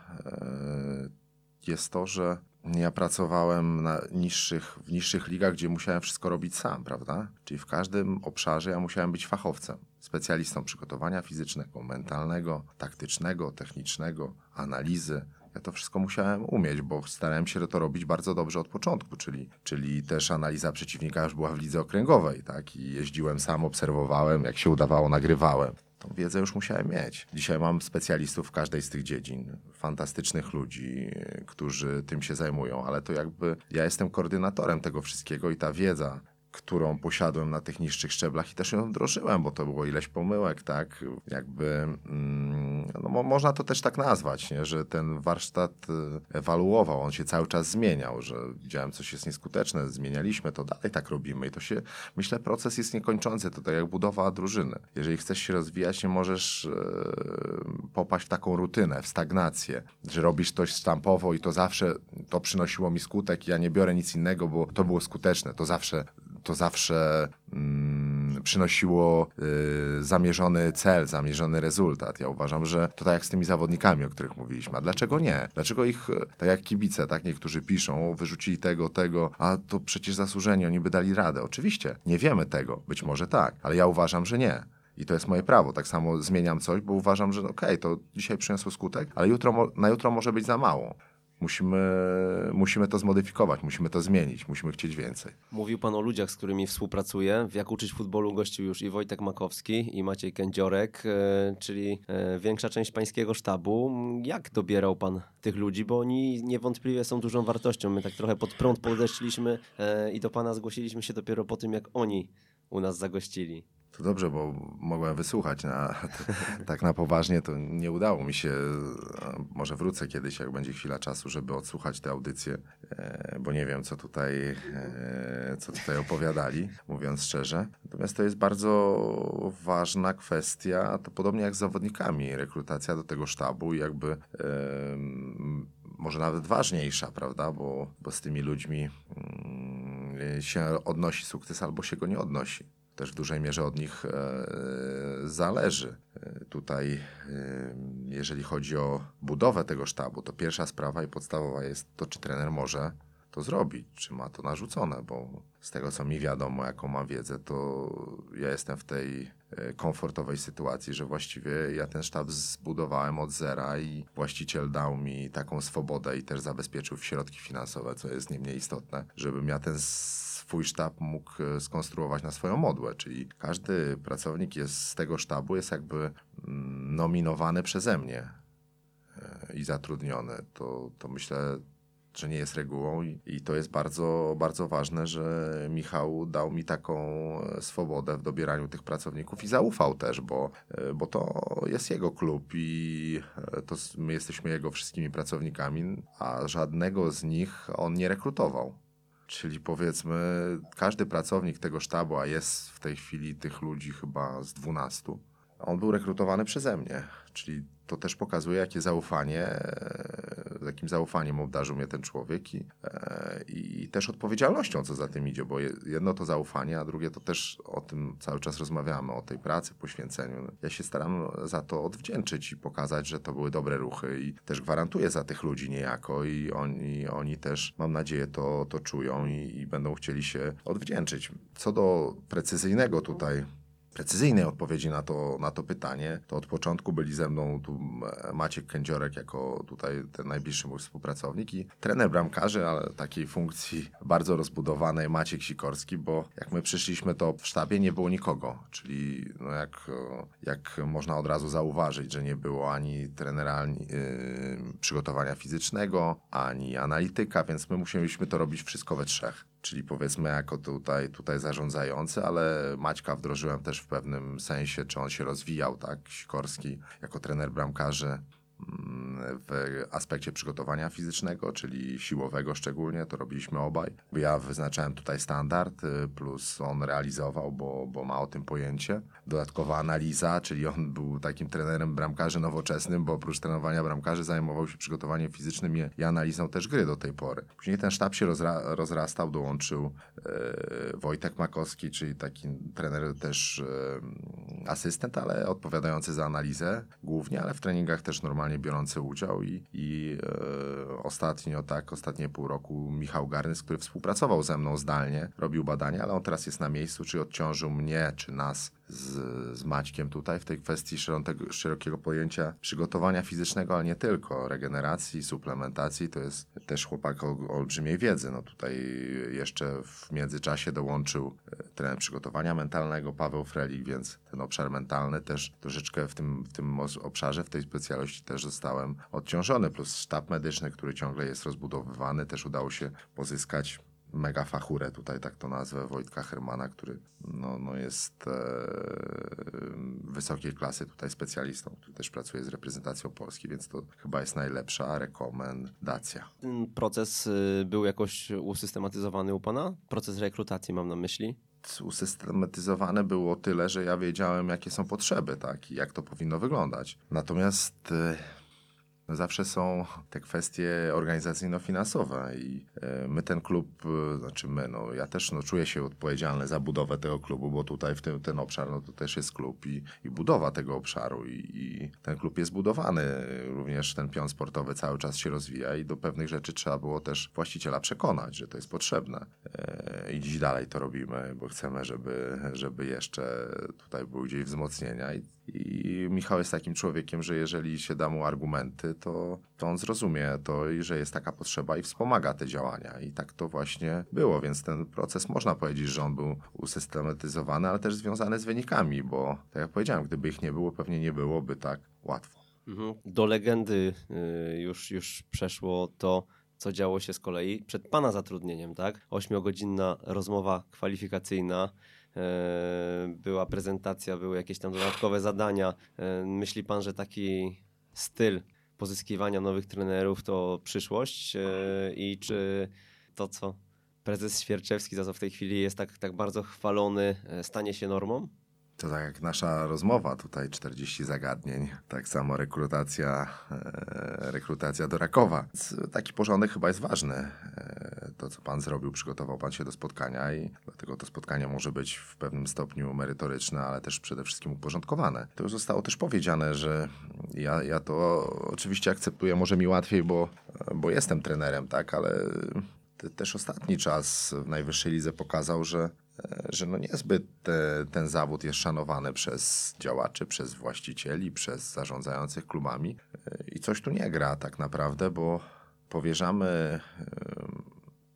Speaker 3: jest to, że ja pracowałem na niższych, w niższych ligach, gdzie musiałem wszystko robić sam, prawda? Czyli w każdym obszarze ja musiałem być fachowcem, specjalistą przygotowania fizycznego, mentalnego, taktycznego, technicznego, analizy. Ja to wszystko musiałem umieć, bo starałem się to robić bardzo dobrze od początku, czyli, czyli też analiza przeciwnika już była w lidze okręgowej, tak? I jeździłem sam, obserwowałem, jak się udawało, nagrywałem tą wiedzę już musiałem mieć. Dzisiaj mam specjalistów w każdej z tych dziedzin, fantastycznych ludzi, którzy tym się zajmują, ale to jakby ja jestem koordynatorem tego wszystkiego i ta wiedza, którą posiadłem na tych niższych szczeblach i też ją wdrożyłem, bo to było ileś pomyłek, tak, jakby mm, no, mo można to też tak nazwać, nie? że ten warsztat y, ewaluował, on się cały czas zmieniał, że widziałem coś jest nieskuteczne, zmienialiśmy to, dalej tak robimy i to się, myślę, proces jest niekończący, to tak jak budowa drużyny. Jeżeli chcesz się rozwijać, nie możesz yy, popaść w taką rutynę, w stagnację, że robisz coś sztampowo i to zawsze, to przynosiło mi skutek, ja nie biorę nic innego, bo to było skuteczne, to zawsze to zawsze mm, przynosiło y, zamierzony cel, zamierzony rezultat. Ja uważam, że to tak jak z tymi zawodnikami, o których mówiliśmy. A dlaczego nie? Dlaczego ich, tak jak kibice, tak niektórzy piszą, wyrzucili tego, tego, a to przecież zasłużeni, oni by dali radę. Oczywiście, nie wiemy tego, być może tak, ale ja uważam, że nie. I to jest moje prawo. Tak samo zmieniam coś, bo uważam, że okej, okay, to dzisiaj przyniosło skutek, ale jutro, na jutro może być za mało. Musimy, musimy to zmodyfikować, musimy to zmienić, musimy chcieć więcej.
Speaker 2: Mówił Pan o ludziach, z którymi współpracuje. W Jak uczyć futbolu gościł już i Wojtek Makowski, i Maciej Kędziorek, e, czyli e, większa część pańskiego sztabu. Jak dobierał Pan tych ludzi? Bo oni niewątpliwie są dużą wartością. My tak trochę pod prąd podeszliśmy e, i do Pana zgłosiliśmy się dopiero po tym, jak oni u nas zagościli.
Speaker 3: Dobrze, bo mogłem wysłuchać. Na, tak na poważnie to nie udało mi się. Może wrócę kiedyś, jak będzie chwila czasu, żeby odsłuchać tę audycję, e, bo nie wiem, co tutaj, e, co tutaj opowiadali, mówiąc szczerze. Natomiast to jest bardzo ważna kwestia, to podobnie jak z zawodnikami, rekrutacja do tego sztabu i jakby może nawet ważniejsza, prawda, bo, bo z tymi ludźmi mm, się odnosi sukces albo się go nie odnosi też w dużej mierze od nich e, zależy. E, tutaj, e, jeżeli chodzi o budowę tego sztabu, to pierwsza sprawa i podstawowa jest to, czy trener może to zrobić, czy ma to narzucone, bo z tego co mi wiadomo, jaką mam wiedzę, to ja jestem w tej komfortowej sytuacji, że właściwie ja ten sztab zbudowałem od zera i właściciel dał mi taką swobodę i też zabezpieczył środki finansowe, co jest nie mniej istotne, żebym ja ten swój sztab mógł e, skonstruować na swoją modłę, czyli każdy pracownik jest z tego sztabu jest jakby mm, nominowane przeze mnie e, i zatrudnione. To, to myślę, że nie jest regułą i, to jest bardzo, bardzo ważne, że Michał dał mi taką e, swobodę w dobieraniu tych pracowników i zaufał też, bo, e, bo to jest jego klub i e, to my jesteśmy jego wszystkimi pracownikami, a żadnego z nich on nie rekrutował. Czyli powiedzmy, każdy pracownik tego sztabu, a jest w tej chwili tych ludzi chyba z 12, on był rekrutowany przeze mnie. Czyli to też pokazuje, jakie zaufanie, e, jakim zaufaniem obdarzył mnie ten człowiek i, e, i też odpowiedzialnością, co za tym idzie, bo je- jedno to zaufanie, a drugie to też o tym cały czas rozmawiamy, o tej pracy, poświęceniu. Ja się staram za to odwdzięczyć i pokazać, że to były dobre ruchy i też gwarantuję za tych ludzi niejako i oni, oni też, mam nadzieję, to, to czują i, i będą chcieli się odwdzięczyć. Co do precyzyjnego tutaj precyzyjnej odpowiedzi na to, na to pytanie, to od początku byli ze mną tu e, Maciek Kędziorek jako tutaj ten najbliższy mój współpracownik i trener bramkarzy, ale takiej funkcji bardzo rozbudowanej Maciek Sikorski, bo jak my przyszliśmy, to w sztabie nie było nikogo, czyli no jak, e, jak można od razu zauważyć, że nie było ani trenera ani, yy, przygotowania fizycznego, ani analityka, więc my musieliśmy to robić wszystko we trzech czyli powiedzmy jako tutaj, tutaj zarządzający, ale Maćka wdrożyłem też w pewnym sensie, czy on się rozwijał, tak, Sikorski jako trener bramkarzy w aspekcie przygotowania fizycznego, czyli siłowego szczególnie, to robiliśmy obaj. Ja wyznaczałem tutaj standard, y, plus on realizował, bo, bo ma o tym pojęcie. Dodatkowa analiza, czyli on był takim trenerem bramkarzy nowoczesnym, bo oprócz trenowania bramkarzy zajmował się przygotowaniem fizycznym i, analizą też gry do tej pory. Później ten sztab się rozra rozrastał, dołączył e, Wojtek Makowski, czyli taki trener też e, asystent, ale odpowiadający za analizę głównie, ale w treningach też normalnie biorący udział i, i e, ostatnio, tak, ostatnie pół roku Michał Garnys, który współpracował ze mną zdalnie, robił badania, ale on teraz jest na miejscu, czy odciążył mnie, czy nas z, z Maćkiem tutaj w tej kwestii szerokiego, szerokiego pojęcia przygotowania fizycznego, ale nie tylko, regeneracji, suplementacji, to jest też chłopak o olbrzymiej wiedzy. No tutaj jeszcze w międzyczasie dołączył e, trener przygotowania mentalnego Paweł Frelik, więc ten obszar mentalny też troszeczkę w tym, w tym obszarze, w tej specjalności też zostałem odciążony, plus sztab medyczny, który ciągle jest rozbudowywany, też udało się pozyskać mega fachurę, tutaj tak to nazwę, Wojtka Hermana, który no, no jest e, wysokiej klasy tutaj specjalistą, który też pracuje z reprezentacją Polski, więc to chyba jest najlepsza rekomendacja.
Speaker 2: Ten proces y, był jakoś usystematyzowany u pana? Proces rekrutacji mam na myśli.
Speaker 3: Usystematyzowane było tyle, że ja wiedziałem, jakie są potrzeby, tak, i jak to powinno wyglądać. Natomiast e, zawsze są te kwestie organizacyjno-finansowe i e, my ten klub, e, znaczy my, no ja też no, czuję się odpowiedzialny za budowę tego klubu, bo tutaj w tym, ten obszar, no to też jest klub i, i budowa tego obszaru i, i ten klub jest budowany, również ten pion sportowy cały czas się rozwija i do pewnych rzeczy trzeba było też właściciela przekonać, że to jest potrzebne. E, i dziś dalej to robimy, bo chcemy, żeby, żeby jeszcze tutaj były gdzieś wzmocnienia. I, i Michał jest takim człowiekiem, że jeżeli się da mu argumenty, to, to on zrozumie to i że jest taka potrzeba i wspomaga te działania. I tak to właśnie było, więc ten proces można powiedzieć, że on był usystematyzowany, ale też związany z wynikami, bo tak jak powiedziałem, gdyby ich nie było, pewnie nie byłoby tak łatwo.
Speaker 2: Mhm. Do legendy y, już, już przeszło to, co działo się z kolei przed pana zatrudnieniem, tak? Ośmiogodzinna rozmowa kwalifikacyjna. e, Była prezentacja, były jakieś tam dodatkowe zadania. E, Myśli pan, że taki styl pozyskiwania nowych trenerów to przyszłość? E, I czy to, co prezes Świerczewski, za co w tej chwili jest tak, tak bardzo chwalony, e, stanie się normą?
Speaker 3: To tak jak nasza rozmowa tutaj, 40 zagadnień, tak samo rekrutacja, e, rekrutacja do Rakowa. Taki porządek chyba jest ważny. E, To, co pan zrobił, przygotował pan się do spotkania i dlatego to spotkanie może być w pewnym stopniu merytoryczne, ale też przede wszystkim uporządkowane. To już zostało też powiedziane, że ja, ja to oczywiście akceptuję, może mi łatwiej, bo, bo jestem trenerem, tak, ale te- też ostatni czas w najwyższej lidze pokazał, że że no niezbyt te, ten zawód jest szanowany przez działaczy, przez właścicieli, przez zarządzających klubami E, i coś tu nie gra tak naprawdę, bo powierzamy, e,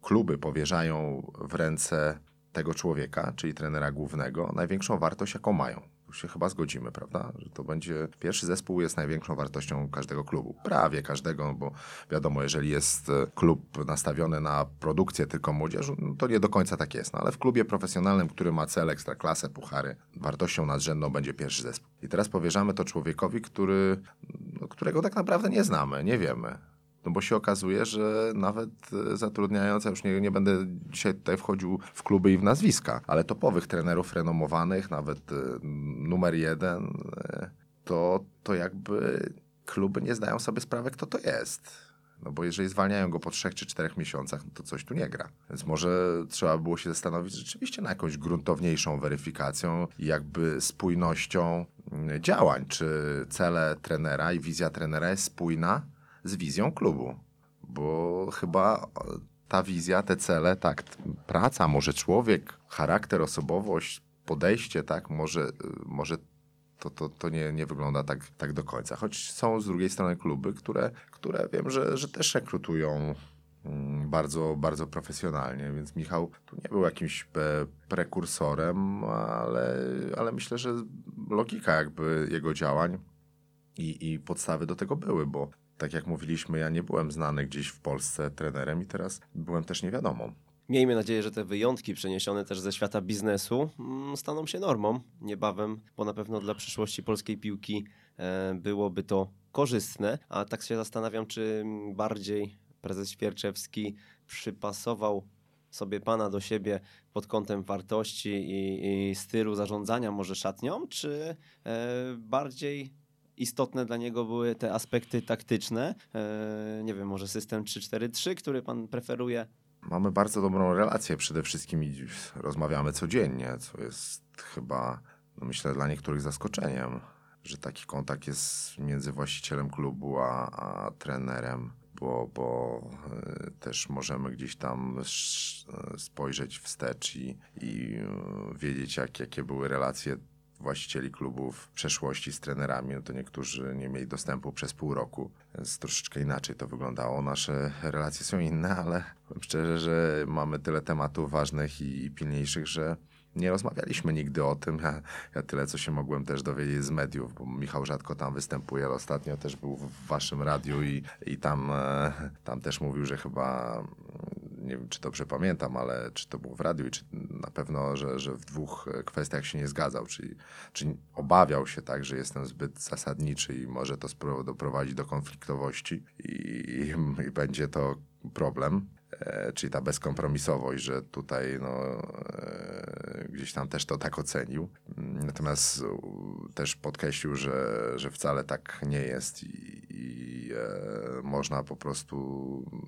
Speaker 3: kluby powierzają w ręce tego człowieka, czyli trenera głównego, największą wartość, jaką mają. Tu się chyba zgodzimy, prawda? Że to będzie pierwszy zespół jest największą wartością każdego klubu. Prawie każdego, bo wiadomo, jeżeli jest e, klub nastawiony na produkcję tylko młodzieży, no to nie do końca tak jest. No, ale w klubie profesjonalnym, który ma cel, ekstraklasę, puchary, wartością nadrzędną będzie pierwszy zespół. I teraz powierzamy to człowiekowi, który, no, którego tak naprawdę nie znamy, nie wiemy. No bo się okazuje, że nawet e, zatrudniając, ja już nie, nie będę dzisiaj tutaj wchodził w kluby i w nazwiska, ale topowych trenerów renomowanych, nawet e, numer jeden, e, to, to jakby kluby nie zdają sobie sprawy, kto to jest. No bo jeżeli zwalniają go po trzech czy czterech miesiącach, no to coś tu nie gra. Więc może trzeba było się zastanowić rzeczywiście na jakąś gruntowniejszą weryfikacją i jakby spójnością mm, działań. Czy cele trenera i wizja trenera jest spójna z wizją klubu? Bo chyba ta wizja, te cele, tak, praca, może człowiek, charakter, osobowość, podejście, tak, może, może to, to, to nie, nie wygląda tak, tak do końca. Choć są z drugiej strony kluby, które, które wiem, że, że też rekrutują mm, bardzo, bardzo profesjonalnie, więc Michał tu nie był jakimś prekursorem, ale, ale myślę, że logika jakby jego działań i, i podstawy do tego były, bo tak jak mówiliśmy, ja nie byłem znany gdzieś w Polsce trenerem i teraz byłem też niewiadomą.
Speaker 2: Miejmy nadzieję, że te wyjątki przeniesione też ze świata biznesu mm, staną się normą niebawem, bo na pewno dla przyszłości polskiej piłki e, byłoby to korzystne. A tak się zastanawiam, czy bardziej prezes Świerczewski przypasował sobie pana do siebie pod kątem wartości i, i stylu zarządzania może szatnią, czy e, bardziej istotne dla niego były te aspekty taktyczne? E, nie wiem, może system 3-4-3, który pan preferuje?
Speaker 3: Mamy bardzo dobrą relację przede wszystkim i rozmawiamy codziennie, co jest chyba, no myślę, dla niektórych zaskoczeniem, że taki kontakt jest między właścicielem klubu a, a trenerem, bo, bo y, też możemy gdzieś tam spojrzeć wstecz i, i wiedzieć, jak, jakie były relacje właścicieli klubów w przeszłości z trenerami, no to niektórzy nie mieli dostępu przez pół roku, więc troszeczkę inaczej to wyglądało. Nasze relacje są inne, ale powiem szczerze, że mamy tyle tematów ważnych i, pilniejszych, że nie rozmawialiśmy nigdy o tym. Ja, ja, tyle, co się mogłem też dowiedzieć z mediów, bo Michał rzadko tam występuje, ale ostatnio też był w waszym radiu i, i tam, e, tam też mówił, że chyba nie wiem, czy dobrze pamiętam, ale czy to było w radiu, czy na pewno, że, że w dwóch kwestiach się nie zgadzał, czyli, czyli obawiał się tak, że jestem zbyt zasadniczy i może to doprowadzić do konfliktowości i, i będzie to problem. E, czyli ta bezkompromisowość, że tutaj no, e, gdzieś tam też to tak ocenił. Natomiast też podkreślił, że, że wcale tak nie jest i, i e, można po prostu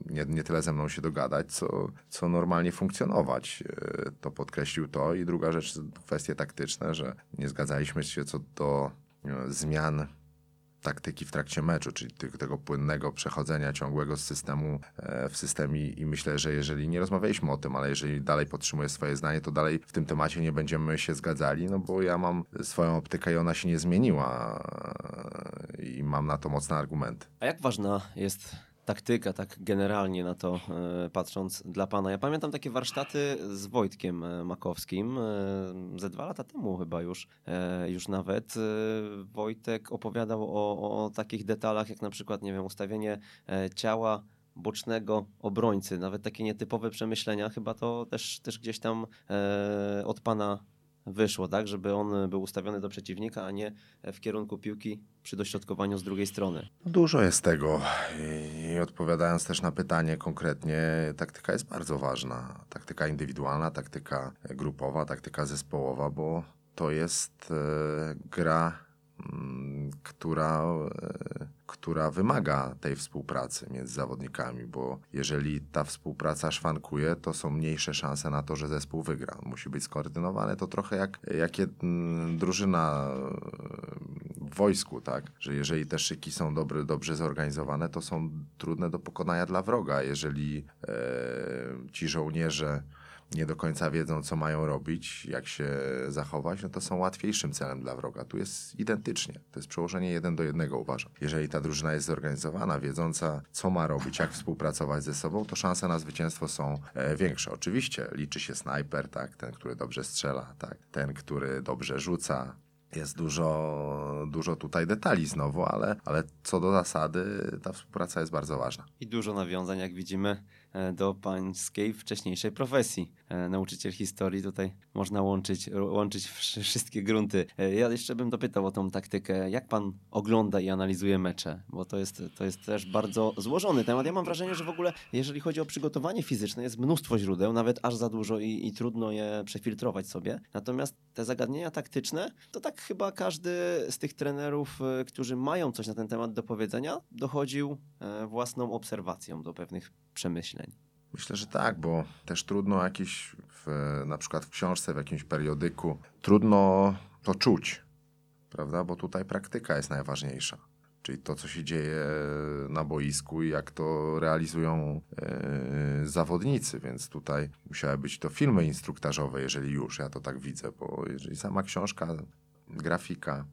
Speaker 3: nie, nie tyle ze mną się dogadać, co, co normalnie funkcjonować. To podkreślił to. I druga rzecz, kwestie taktyczne, że nie zgadzaliśmy się co do zmian taktyki w trakcie meczu, czyli tego płynnego przechodzenia ciągłego z systemu e, w systemie i myślę, że jeżeli nie rozmawialiśmy o tym, ale jeżeli dalej podtrzymuję swoje zdanie, to dalej w tym temacie nie będziemy się zgadzali, no bo ja mam swoją optykę i ona się nie zmieniła e, i mam na to mocne argumenty.
Speaker 2: A jak ważna jest taktyka, tak generalnie na to e, patrząc dla pana. Ja pamiętam takie warsztaty z Wojtkiem e, Makowskim e, ze dwa lata temu chyba już, już nawet. Wojtek opowiadał o, o takich detalach, jak na przykład, nie wiem, ustawienie ciała bocznego obrońcy, nawet takie nietypowe przemyślenia, chyba to też, też gdzieś tam od pana wyszło, tak, żeby on był ustawiony do przeciwnika, a nie w kierunku piłki przy dośrodkowaniu z drugiej strony.
Speaker 3: No, dużo jest tego i odpowiadając też na pytanie konkretnie, taktyka jest bardzo ważna. Taktyka indywidualna, taktyka grupowa, taktyka zespołowa, bo to jest e, gra która, e, która wymaga tej współpracy między zawodnikami, bo jeżeli ta współpraca szwankuje, to są mniejsze szanse na to, że zespół wygra. Musi być skoordynowane to trochę jak, jak drużyna w wojsku, tak? Że jeżeli te szyki są dobre, dobrze zorganizowane, to są trudne do pokonania dla wroga. Jeżeli e, ci żołnierze nie do końca wiedzą, co mają robić, jak się zachować, no to są łatwiejszym celem dla wroga. Tu jest identycznie. To jest przełożenie jeden do jednego, uważam. Jeżeli ta drużyna jest zorganizowana, wiedząca, co ma robić, jak współpracować ze sobą, to szanse na zwycięstwo są e, większe. Oczywiście liczy się snajper, tak, ten, który dobrze strzela, tak, ten, który dobrze rzuca, jest dużo, dużo tutaj detali znowu, ale, ale co do zasady ta współpraca jest bardzo ważna.
Speaker 2: I dużo nawiązań, jak widzimy, do pańskiej wcześniejszej profesji. E, nauczyciel historii, tutaj można łączyć, łączyć wszystkie grunty. E, ja jeszcze bym dopytał o tą taktykę. Jak pan ogląda i analizuje mecze? Bo to jest, to jest też bardzo złożony temat. Ja mam wrażenie, że w ogóle, jeżeli chodzi o przygotowanie fizyczne, jest mnóstwo źródeł, nawet aż za dużo i, i trudno je przefiltrować sobie. Natomiast te zagadnienia taktyczne, to tak chyba każdy z tych trenerów, e, którzy mają coś na ten temat do powiedzenia, dochodził e, własną obserwacją do pewnych przemyśleń.
Speaker 3: Myślę, że tak, bo też trudno jakiś, w, na przykład w książce, w jakimś periodyku, trudno to czuć, prawda? Bo tutaj praktyka jest najważniejsza. Czyli to, co się dzieje na boisku i jak to realizują yy, zawodnicy, więc tutaj musiały być to filmy instruktażowe, jeżeli już, ja to tak widzę, bo jeżeli sama książka, grafika,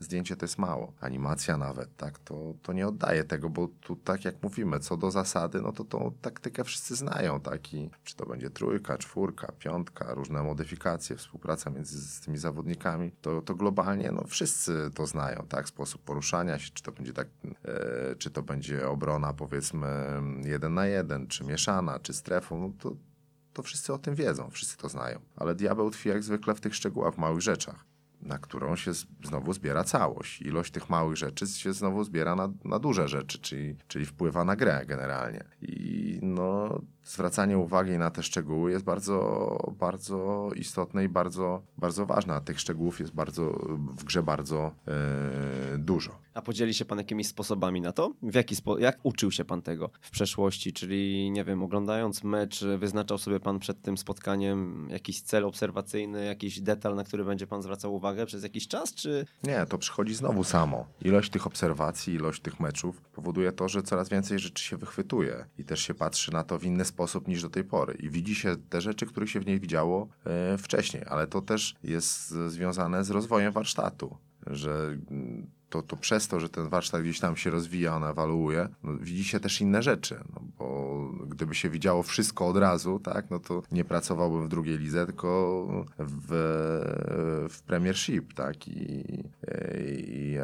Speaker 3: zdjęcie to jest mało. Animacja nawet, tak, to, to nie oddaje tego, bo tu tak jak mówimy, co do zasady, no to tą taktykę wszyscy znają, tak, i czy to będzie trójka, czwórka, piątka, różne modyfikacje, współpraca między z tymi zawodnikami, to, to globalnie, no wszyscy to znają, tak, sposób poruszania się, czy to będzie tak, e, czy to będzie obrona powiedzmy jeden na jeden, czy mieszana, czy strefą, no to to wszyscy o tym wiedzą, wszyscy to znają. Ale diabeł tkwi jak zwykle w tych szczegółach, w małych rzeczach na którą się znowu zbiera całość. Ilość tych małych rzeczy się znowu zbiera na, na duże rzeczy, czyli, czyli wpływa na grę generalnie. I no, zwracanie uwagi na te szczegóły jest bardzo, bardzo istotne i bardzo, bardzo ważne. A tych szczegółów jest bardzo, w grze bardzo yy, dużo.
Speaker 2: A podzieli się pan jakimiś sposobami na to? W jaki spo jak uczył się pan tego w przeszłości? Czyli, nie wiem, oglądając mecz, wyznaczał sobie pan przed tym spotkaniem jakiś cel obserwacyjny, jakiś detal, na który będzie pan zwracał uwagę przez jakiś czas, czy...
Speaker 3: Nie, to przychodzi znowu samo. Ilość tych obserwacji, ilość tych meczów powoduje to, że coraz więcej rzeczy się wychwytuje i też się patrzy na to w inny sposób niż do tej pory. I widzi się te rzeczy, których się w niej widziało e, wcześniej, ale to też jest związane z rozwojem warsztatu, że mm, to, to przez to, że ten warsztat gdzieś tam się rozwija, on ewaluuje, no, widzi się też inne rzeczy, no, bo gdyby się widziało wszystko od razu, tak, no to nie pracowałbym w drugiej lidze, tylko w, w Premiership, tak, i, i,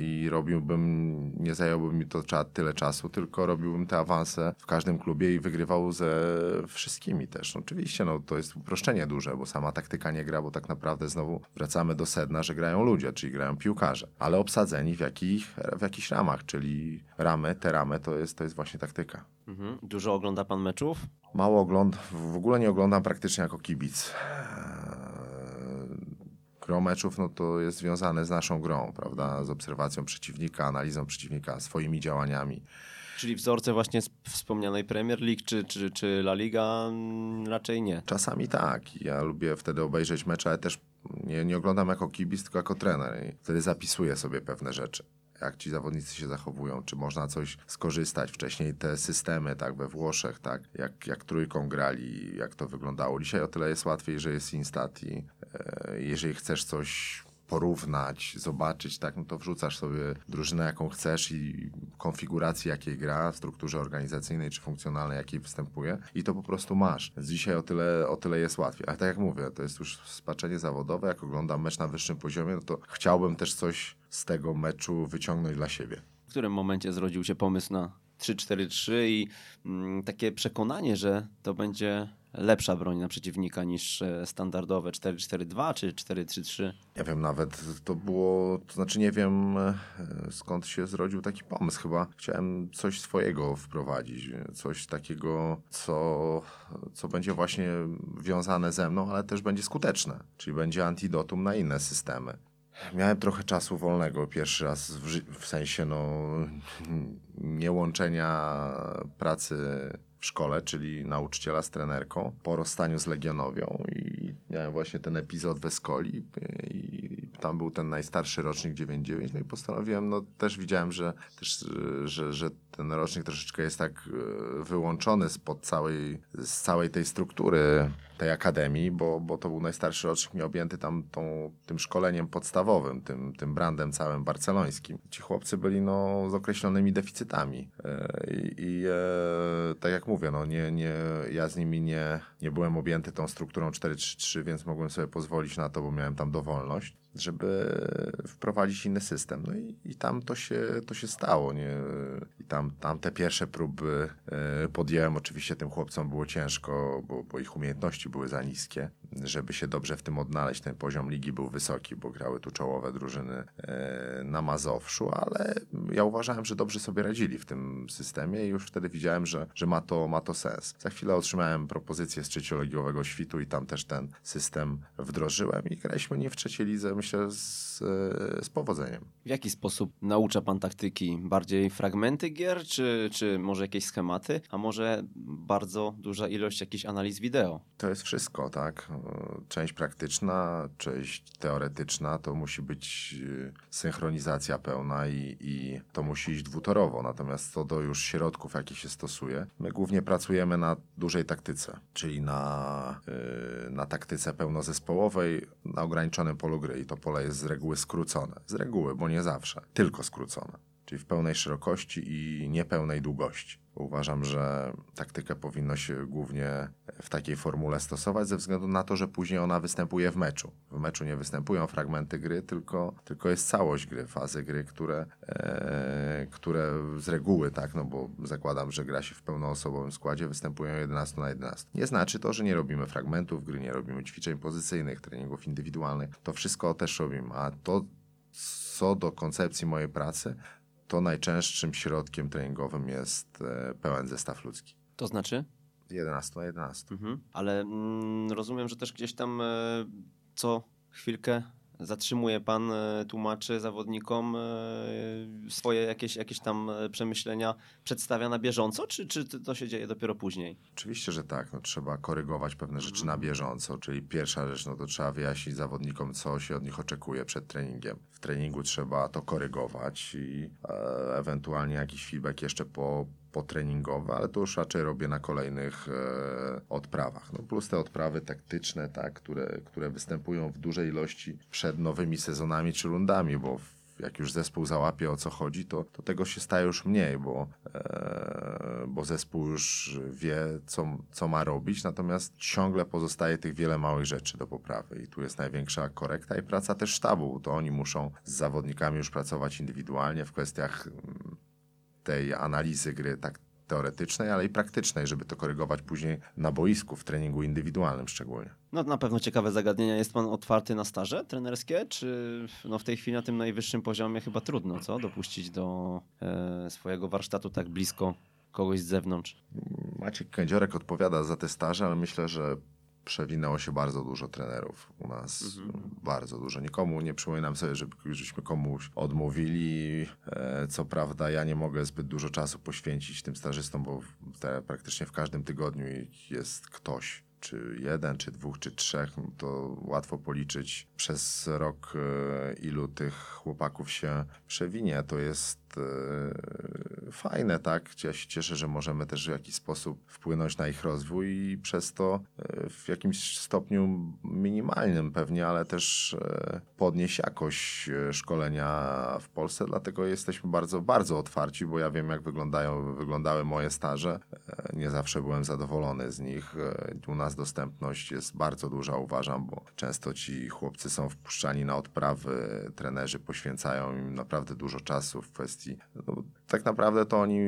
Speaker 3: i robiłbym, nie zająłbym mi to tyle czasu, tylko robiłbym te awanse w każdym klubie i wygrywał ze wszystkimi też. Oczywiście, no, to jest uproszczenie duże, bo sama taktyka nie gra, bo tak naprawdę znowu wracamy do sedna, że grają ludzie, czyli grają piłkarze, ale w, jakich, w jakichś ramach, czyli ramy, te ramy to jest, to jest właśnie taktyka.
Speaker 2: Mhm. Dużo ogląda pan meczów?
Speaker 3: Mało oglądam, w ogóle nie oglądam praktycznie jako kibic. Gro meczów no to jest związane z naszą grą, prawda? Z obserwacją przeciwnika, analizą przeciwnika, swoimi działaniami.
Speaker 2: Czyli wzorce właśnie wspomnianej Premier League czy, czy, czy La Liga mm, raczej nie.
Speaker 3: Czasami tak. Ja lubię wtedy obejrzeć mecze, ale też nie, nie oglądam jako kibic, tylko jako trener. I wtedy zapisuję sobie pewne rzeczy jak ci zawodnicy się zachowują, czy można coś skorzystać. Wcześniej te systemy, tak, we Włoszech, tak, jak, jak trójką grali, jak to wyglądało. Dzisiaj o tyle jest łatwiej, że jest Instat i e, jeżeli chcesz coś porównać, zobaczyć, tak, no to wrzucasz sobie drużynę, jaką chcesz i konfigurację, jakiej gra, w strukturze organizacyjnej czy funkcjonalnej, jakiej występuje i to po prostu masz. Dzisiaj o tyle, o tyle jest łatwiej. Ale tak jak mówię, to jest już spaczenie zawodowe, jak oglądam mecz na wyższym poziomie, no to chciałbym też coś z tego meczu wyciągnąć dla siebie.
Speaker 2: W którym momencie zrodził się pomysł na 3-4-3 i mm, takie przekonanie, że to będzie lepsza broń na przeciwnika niż e, standardowe 4-4-2 czy 4-3-3?
Speaker 3: Nie wiem nawet, to było, to znaczy nie wiem e, skąd się zrodził taki pomysł. Chyba chciałem coś swojego wprowadzić, coś takiego, co, co będzie właśnie wiązane ze mną, ale też będzie skuteczne, czyli będzie antidotum na inne systemy. Miałem trochę czasu wolnego pierwszy raz, w, w sensie no, nie łączenia pracy szkole, czyli nauczyciela z trenerką, po rozstaniu z Legionowią i miałem właśnie ten epizod w Escoli i tam był ten najstarszy rocznik 99, no i postanowiłem, no też widziałem, że, też, że, że ten rocznik troszeczkę jest tak e, wyłączony spod całej, z całej tej struktury tej akademii, bo, bo to był najstarszy rocznik, nie objęty tam tą, tym szkoleniem podstawowym, tym, tym brandem całym barcelońskim. Ci chłopcy byli no, z określonymi deficytami e, i, i e, tak jak mówię, no, nie, nie, ja z nimi nie, nie byłem objęty tą strukturą 4-3-3, więc mogłem sobie pozwolić na to, bo miałem tam dowolność. Żeby wprowadzić inny system. No i, i tam to się, to się stało. Nie? I tam, tam te pierwsze próby e, podjąłem. Oczywiście tym chłopcom było ciężko, bo, bo ich umiejętności były za niskie, żeby się dobrze w tym odnaleźć. Ten poziom ligi był wysoki, bo grały tu czołowe drużyny e, na Mazowszu, ale ja uważałem, że dobrze sobie radzili w tym systemie i już wtedy widziałem, że, że ma, to, ma to sens. Za chwilę otrzymałem propozycję z trzeciolegiowego świtu i tam też ten system wdrożyłem i graliśmy nie w trzeciej lidze, myślę, z, z powodzeniem.
Speaker 2: W jaki sposób naucza pan taktyki? Bardziej fragmenty gier, czy, czy może jakieś schematy, a może bardzo duża ilość jakichś analiz wideo?
Speaker 3: To jest wszystko, tak? Część praktyczna, część teoretyczna, to musi być y, synchronizacja pełna i, i to musi iść dwutorowo. Natomiast co do już środków, jakie się stosuje, my głównie pracujemy na dużej taktyce, czyli na, yy, na taktyce pełnozespołowej, na ograniczonym polu gry i to pole jest z reguły skrócone. Z reguły, bo nie zawsze, tylko skrócone. Czyli w pełnej szerokości i niepełnej długości. Uważam, że taktykę powinno się głównie w takiej formule stosować, ze względu na to, że później ona występuje w meczu. W meczu nie występują fragmenty gry, tylko, tylko jest całość gry, fazy gry, które, e, które z reguły, tak, no bo zakładam, że gra się w pełnoosobowym składzie, występują 11 na 11. Nie znaczy to, że nie robimy fragmentów gry, nie robimy ćwiczeń pozycyjnych, treningów indywidualnych. To wszystko też robimy, a to co do koncepcji mojej pracy, to najczęstszym środkiem treningowym jest e, pełen zestaw ludzki.
Speaker 2: To znaczy?
Speaker 3: 11 na 11.
Speaker 2: Mhm. Ale mm, rozumiem, że też gdzieś tam e, co chwilkę zatrzymuje pan, e, tłumaczy zawodnikom e, swoje jakieś, jakieś tam e, przemyślenia, przedstawia na bieżąco, czy, czy to się dzieje dopiero później?
Speaker 3: Oczywiście, że tak. No, trzeba korygować pewne rzeczy na bieżąco, czyli pierwsza rzecz, no to trzeba wyjaśnić zawodnikom, co się od nich oczekuje przed treningiem. W treningu trzeba to korygować i e, ewentualnie jakiś feedback jeszcze po potreningowe, ale to już raczej robię na kolejnych e, odprawach. No plus te odprawy taktyczne, tak, które, które występują w dużej ilości przed nowymi sezonami czy rundami, bo jak już zespół załapie o co chodzi, to, to tego się staje już mniej, bo, e, bo zespół już wie, co, co ma robić, natomiast ciągle pozostaje tych wiele małych rzeczy do poprawy i tu jest największa korekta i praca też sztabu, to oni muszą z zawodnikami już pracować indywidualnie w kwestiach mm, tej analizy gry tak teoretycznej, ale i praktycznej, żeby to korygować później na boisku, w treningu indywidualnym szczególnie.
Speaker 2: No na pewno ciekawe zagadnienia. Jest pan otwarty na staże trenerskie, czy no w tej chwili na tym najwyższym poziomie chyba trudno, co? Dopuścić do e, swojego warsztatu tak blisko kogoś z zewnątrz?
Speaker 3: Maciek Kędziorek odpowiada za te staże, ale myślę, że przewinęło się bardzo dużo trenerów u nas. Mhm. Bardzo dużo. Nikomu nie przypominam sobie, żebyśmy komuś odmówili. E, co prawda ja nie mogę zbyt dużo czasu poświęcić tym stażystom, bo praktycznie w każdym tygodniu jest ktoś czy jeden, czy dwóch, czy trzech, no to łatwo policzyć przez rok, e, ilu tych chłopaków się przewinie. To jest e, fajne, tak? Ja się cieszę, że możemy też w jakiś sposób wpłynąć na ich rozwój i przez to e, w jakimś stopniu minimalnym pewnie, ale też podnieść jakość szkolenia w Polsce. Dlatego jesteśmy bardzo, bardzo otwarci, bo ja wiem, jak wyglądają, wyglądały moje staże. Nie zawsze byłem zadowolony z nich. U nas dostępność jest bardzo duża, uważam, bo często ci chłopcy są wpuszczani na odprawy, trenerzy poświęcają im naprawdę dużo czasu w kwestii. No, tak naprawdę to oni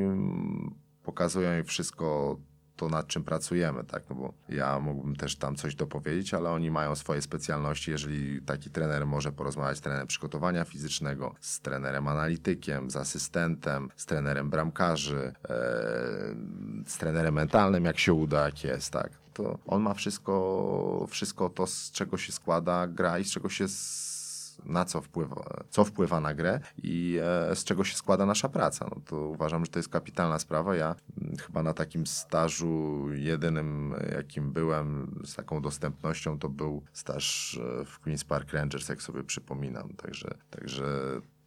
Speaker 3: pokazują im wszystko to, nad czym pracujemy, tak? No bo ja mógłbym też tam coś dopowiedzieć, ale oni mają swoje specjalności. Jeżeli taki trener może porozmawiać z trenerem przygotowania fizycznego, z trenerem analitykiem, z asystentem, z trenerem bramkarzy, ee, z trenerem mentalnym, jak się uda, jak jest, tak? To on ma wszystko, wszystko to, z czego się składa gra i z czego się na co wpływa, co wpływa na grę i e, z czego się składa nasza praca. No to uważam, że to jest kapitalna sprawa. Ja mm, chyba na takim stażu jedynym, jakim byłem z taką dostępnością, to był staż e, w Queen's Park Rangers, jak sobie przypominam. Także, także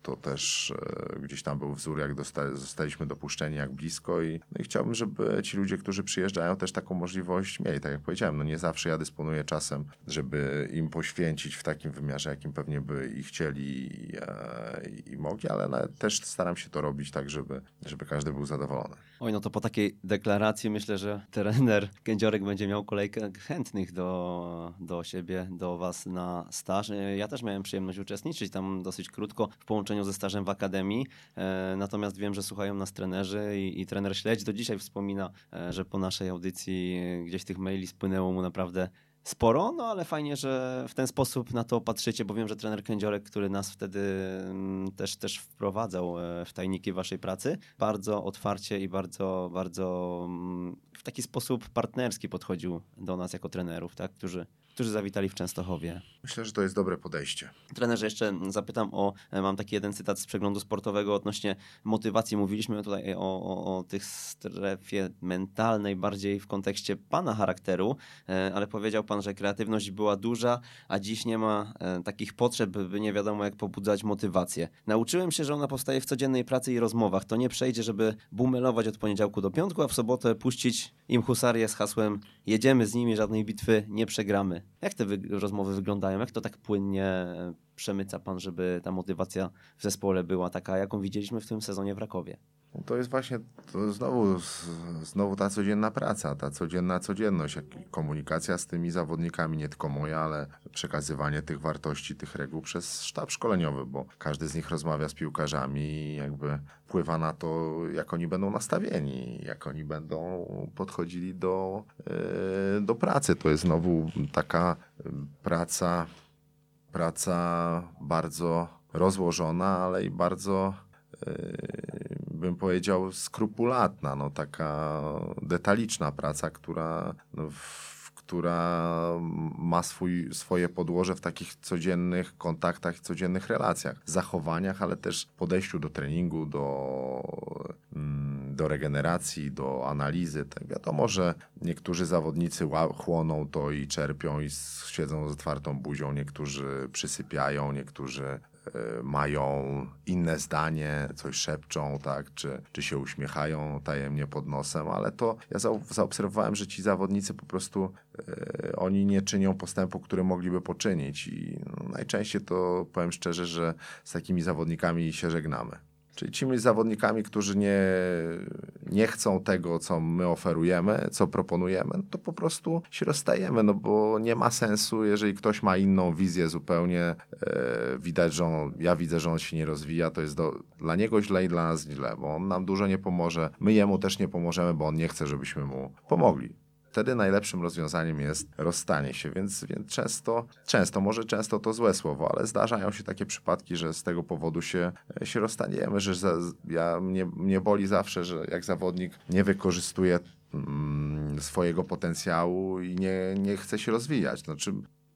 Speaker 3: to też e, gdzieś tam był wzór, jak dosta, zostaliśmy dopuszczeni, jak blisko i, no i chciałbym, żeby ci ludzie, którzy przyjeżdżają, też taką możliwość mieli. Tak jak powiedziałem, no nie zawsze ja dysponuję czasem, żeby im poświęcić w takim wymiarze, jakim pewnie by i chcieli e, i mogli, ale też staram się to robić tak, żeby, żeby każdy był zadowolony.
Speaker 2: Oj, no to po takiej deklaracji myślę, że trener Kędziorek będzie miał kolejkę chętnych do, do siebie, do was na staż. Ja też miałem przyjemność uczestniczyć tam dosyć krótko w połączeniu ze stażem w Akademii, e, natomiast wiem, że słuchają nas trenerzy i, i trener Śledź do dzisiaj wspomina, e, że po naszej audycji gdzieś tych maili spłynęło mu naprawdę sporo, no ale fajnie, że w ten sposób na to patrzycie, bo wiem, że trener Kędziorek, który nas wtedy mm, też, też wprowadzał e, w tajniki waszej pracy, bardzo otwarcie i bardzo, bardzo mm, w taki sposób partnerski podchodził do nas jako trenerów, tak, którzy którzy zawitali w Częstochowie.
Speaker 3: Myślę, że to jest dobre podejście.
Speaker 2: Trenerze, jeszcze zapytam o, e, mam taki jeden cytat z przeglądu sportowego odnośnie motywacji. Mówiliśmy tutaj o, o, o tych strefie mentalnej, bardziej w kontekście pana charakteru, e, ale powiedział pan, że kreatywność była duża, a dziś nie ma e, takich potrzeb, by nie wiadomo jak pobudzać motywację. Nauczyłem się, że ona powstaje w codziennej pracy i rozmowach. To nie przejdzie, żeby bumelować od poniedziałku do piątku, a w sobotę puścić im husarię z hasłem jedziemy z nimi, żadnej bitwy nie przegramy. Jak te wy rozmowy wyglądają? Jak to tak płynnie przemyca pan, żeby ta motywacja w zespole była taka, jaką widzieliśmy w tym sezonie w Rakowie?
Speaker 3: No to jest właśnie to znowu, znowu ta codzienna praca, ta codzienna codzienność, jak komunikacja z tymi zawodnikami, nie tylko moja, ale przekazywanie tych wartości, tych reguł przez sztab szkoleniowy, bo każdy z nich rozmawia z piłkarzami i jakby wpływa na to, jak oni będą nastawieni, jak oni będą podchodzili do, yy, do pracy. To jest znowu taka praca, praca bardzo rozłożona, ale i bardzo yy, bym powiedział, skrupulatna, no, taka detaliczna praca, która, no, w, która ma swój, swoje podłoże w takich codziennych kontaktach, codziennych relacjach, zachowaniach, ale też podejściu do treningu, do, mm, do regeneracji, do analizy. Tak wiadomo, że niektórzy zawodnicy chłoną to i czerpią i siedzą z otwartą buzią, niektórzy przysypiają, niektórzy mają inne zdanie, coś szepczą, tak, czy, czy się uśmiechają tajemnie pod nosem, ale to ja zaobserwowałem, że ci zawodnicy po prostu e, oni nie czynią postępu, który mogliby poczynić i no, najczęściej to powiem szczerze, że z takimi zawodnikami się żegnamy. Czyli tymi zawodnikami, którzy nie, nie chcą tego, co my oferujemy, co proponujemy, no to po prostu się rozstajemy, no bo nie ma sensu, jeżeli ktoś ma inną wizję zupełnie, e, widać, że on, ja widzę, że on się nie rozwija, to jest do, dla niego źle i dla nas źle, bo on nam dużo nie pomoże, my jemu też nie pomożemy, bo on nie chce, żebyśmy mu pomogli wtedy najlepszym rozwiązaniem jest rozstanie się, więc, więc często, często, może często to złe słowo, ale zdarzają się takie przypadki, że z tego powodu się, się rozstaniemy, że za, ja, mnie, mnie boli zawsze, że jak zawodnik nie wykorzystuje mm, swojego potencjału i nie, nie chce się rozwijać. Znaczy,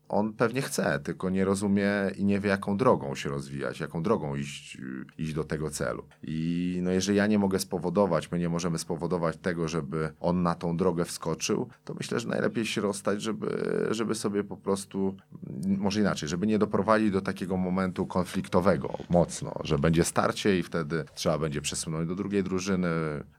Speaker 3: on pewnie chce, tylko nie rozumie i nie wie, jaką drogą się rozwijać, jaką drogą iść, iść do tego celu. I no jeżeli ja nie mogę spowodować, my nie możemy spowodować tego, żeby on na tą drogę wskoczył, to myślę, że najlepiej się rozstać, żeby, żeby sobie po prostu, może inaczej, żeby nie doprowadzić do takiego momentu konfliktowego mocno, że będzie starcie i wtedy trzeba będzie przesunąć do drugiej drużyny,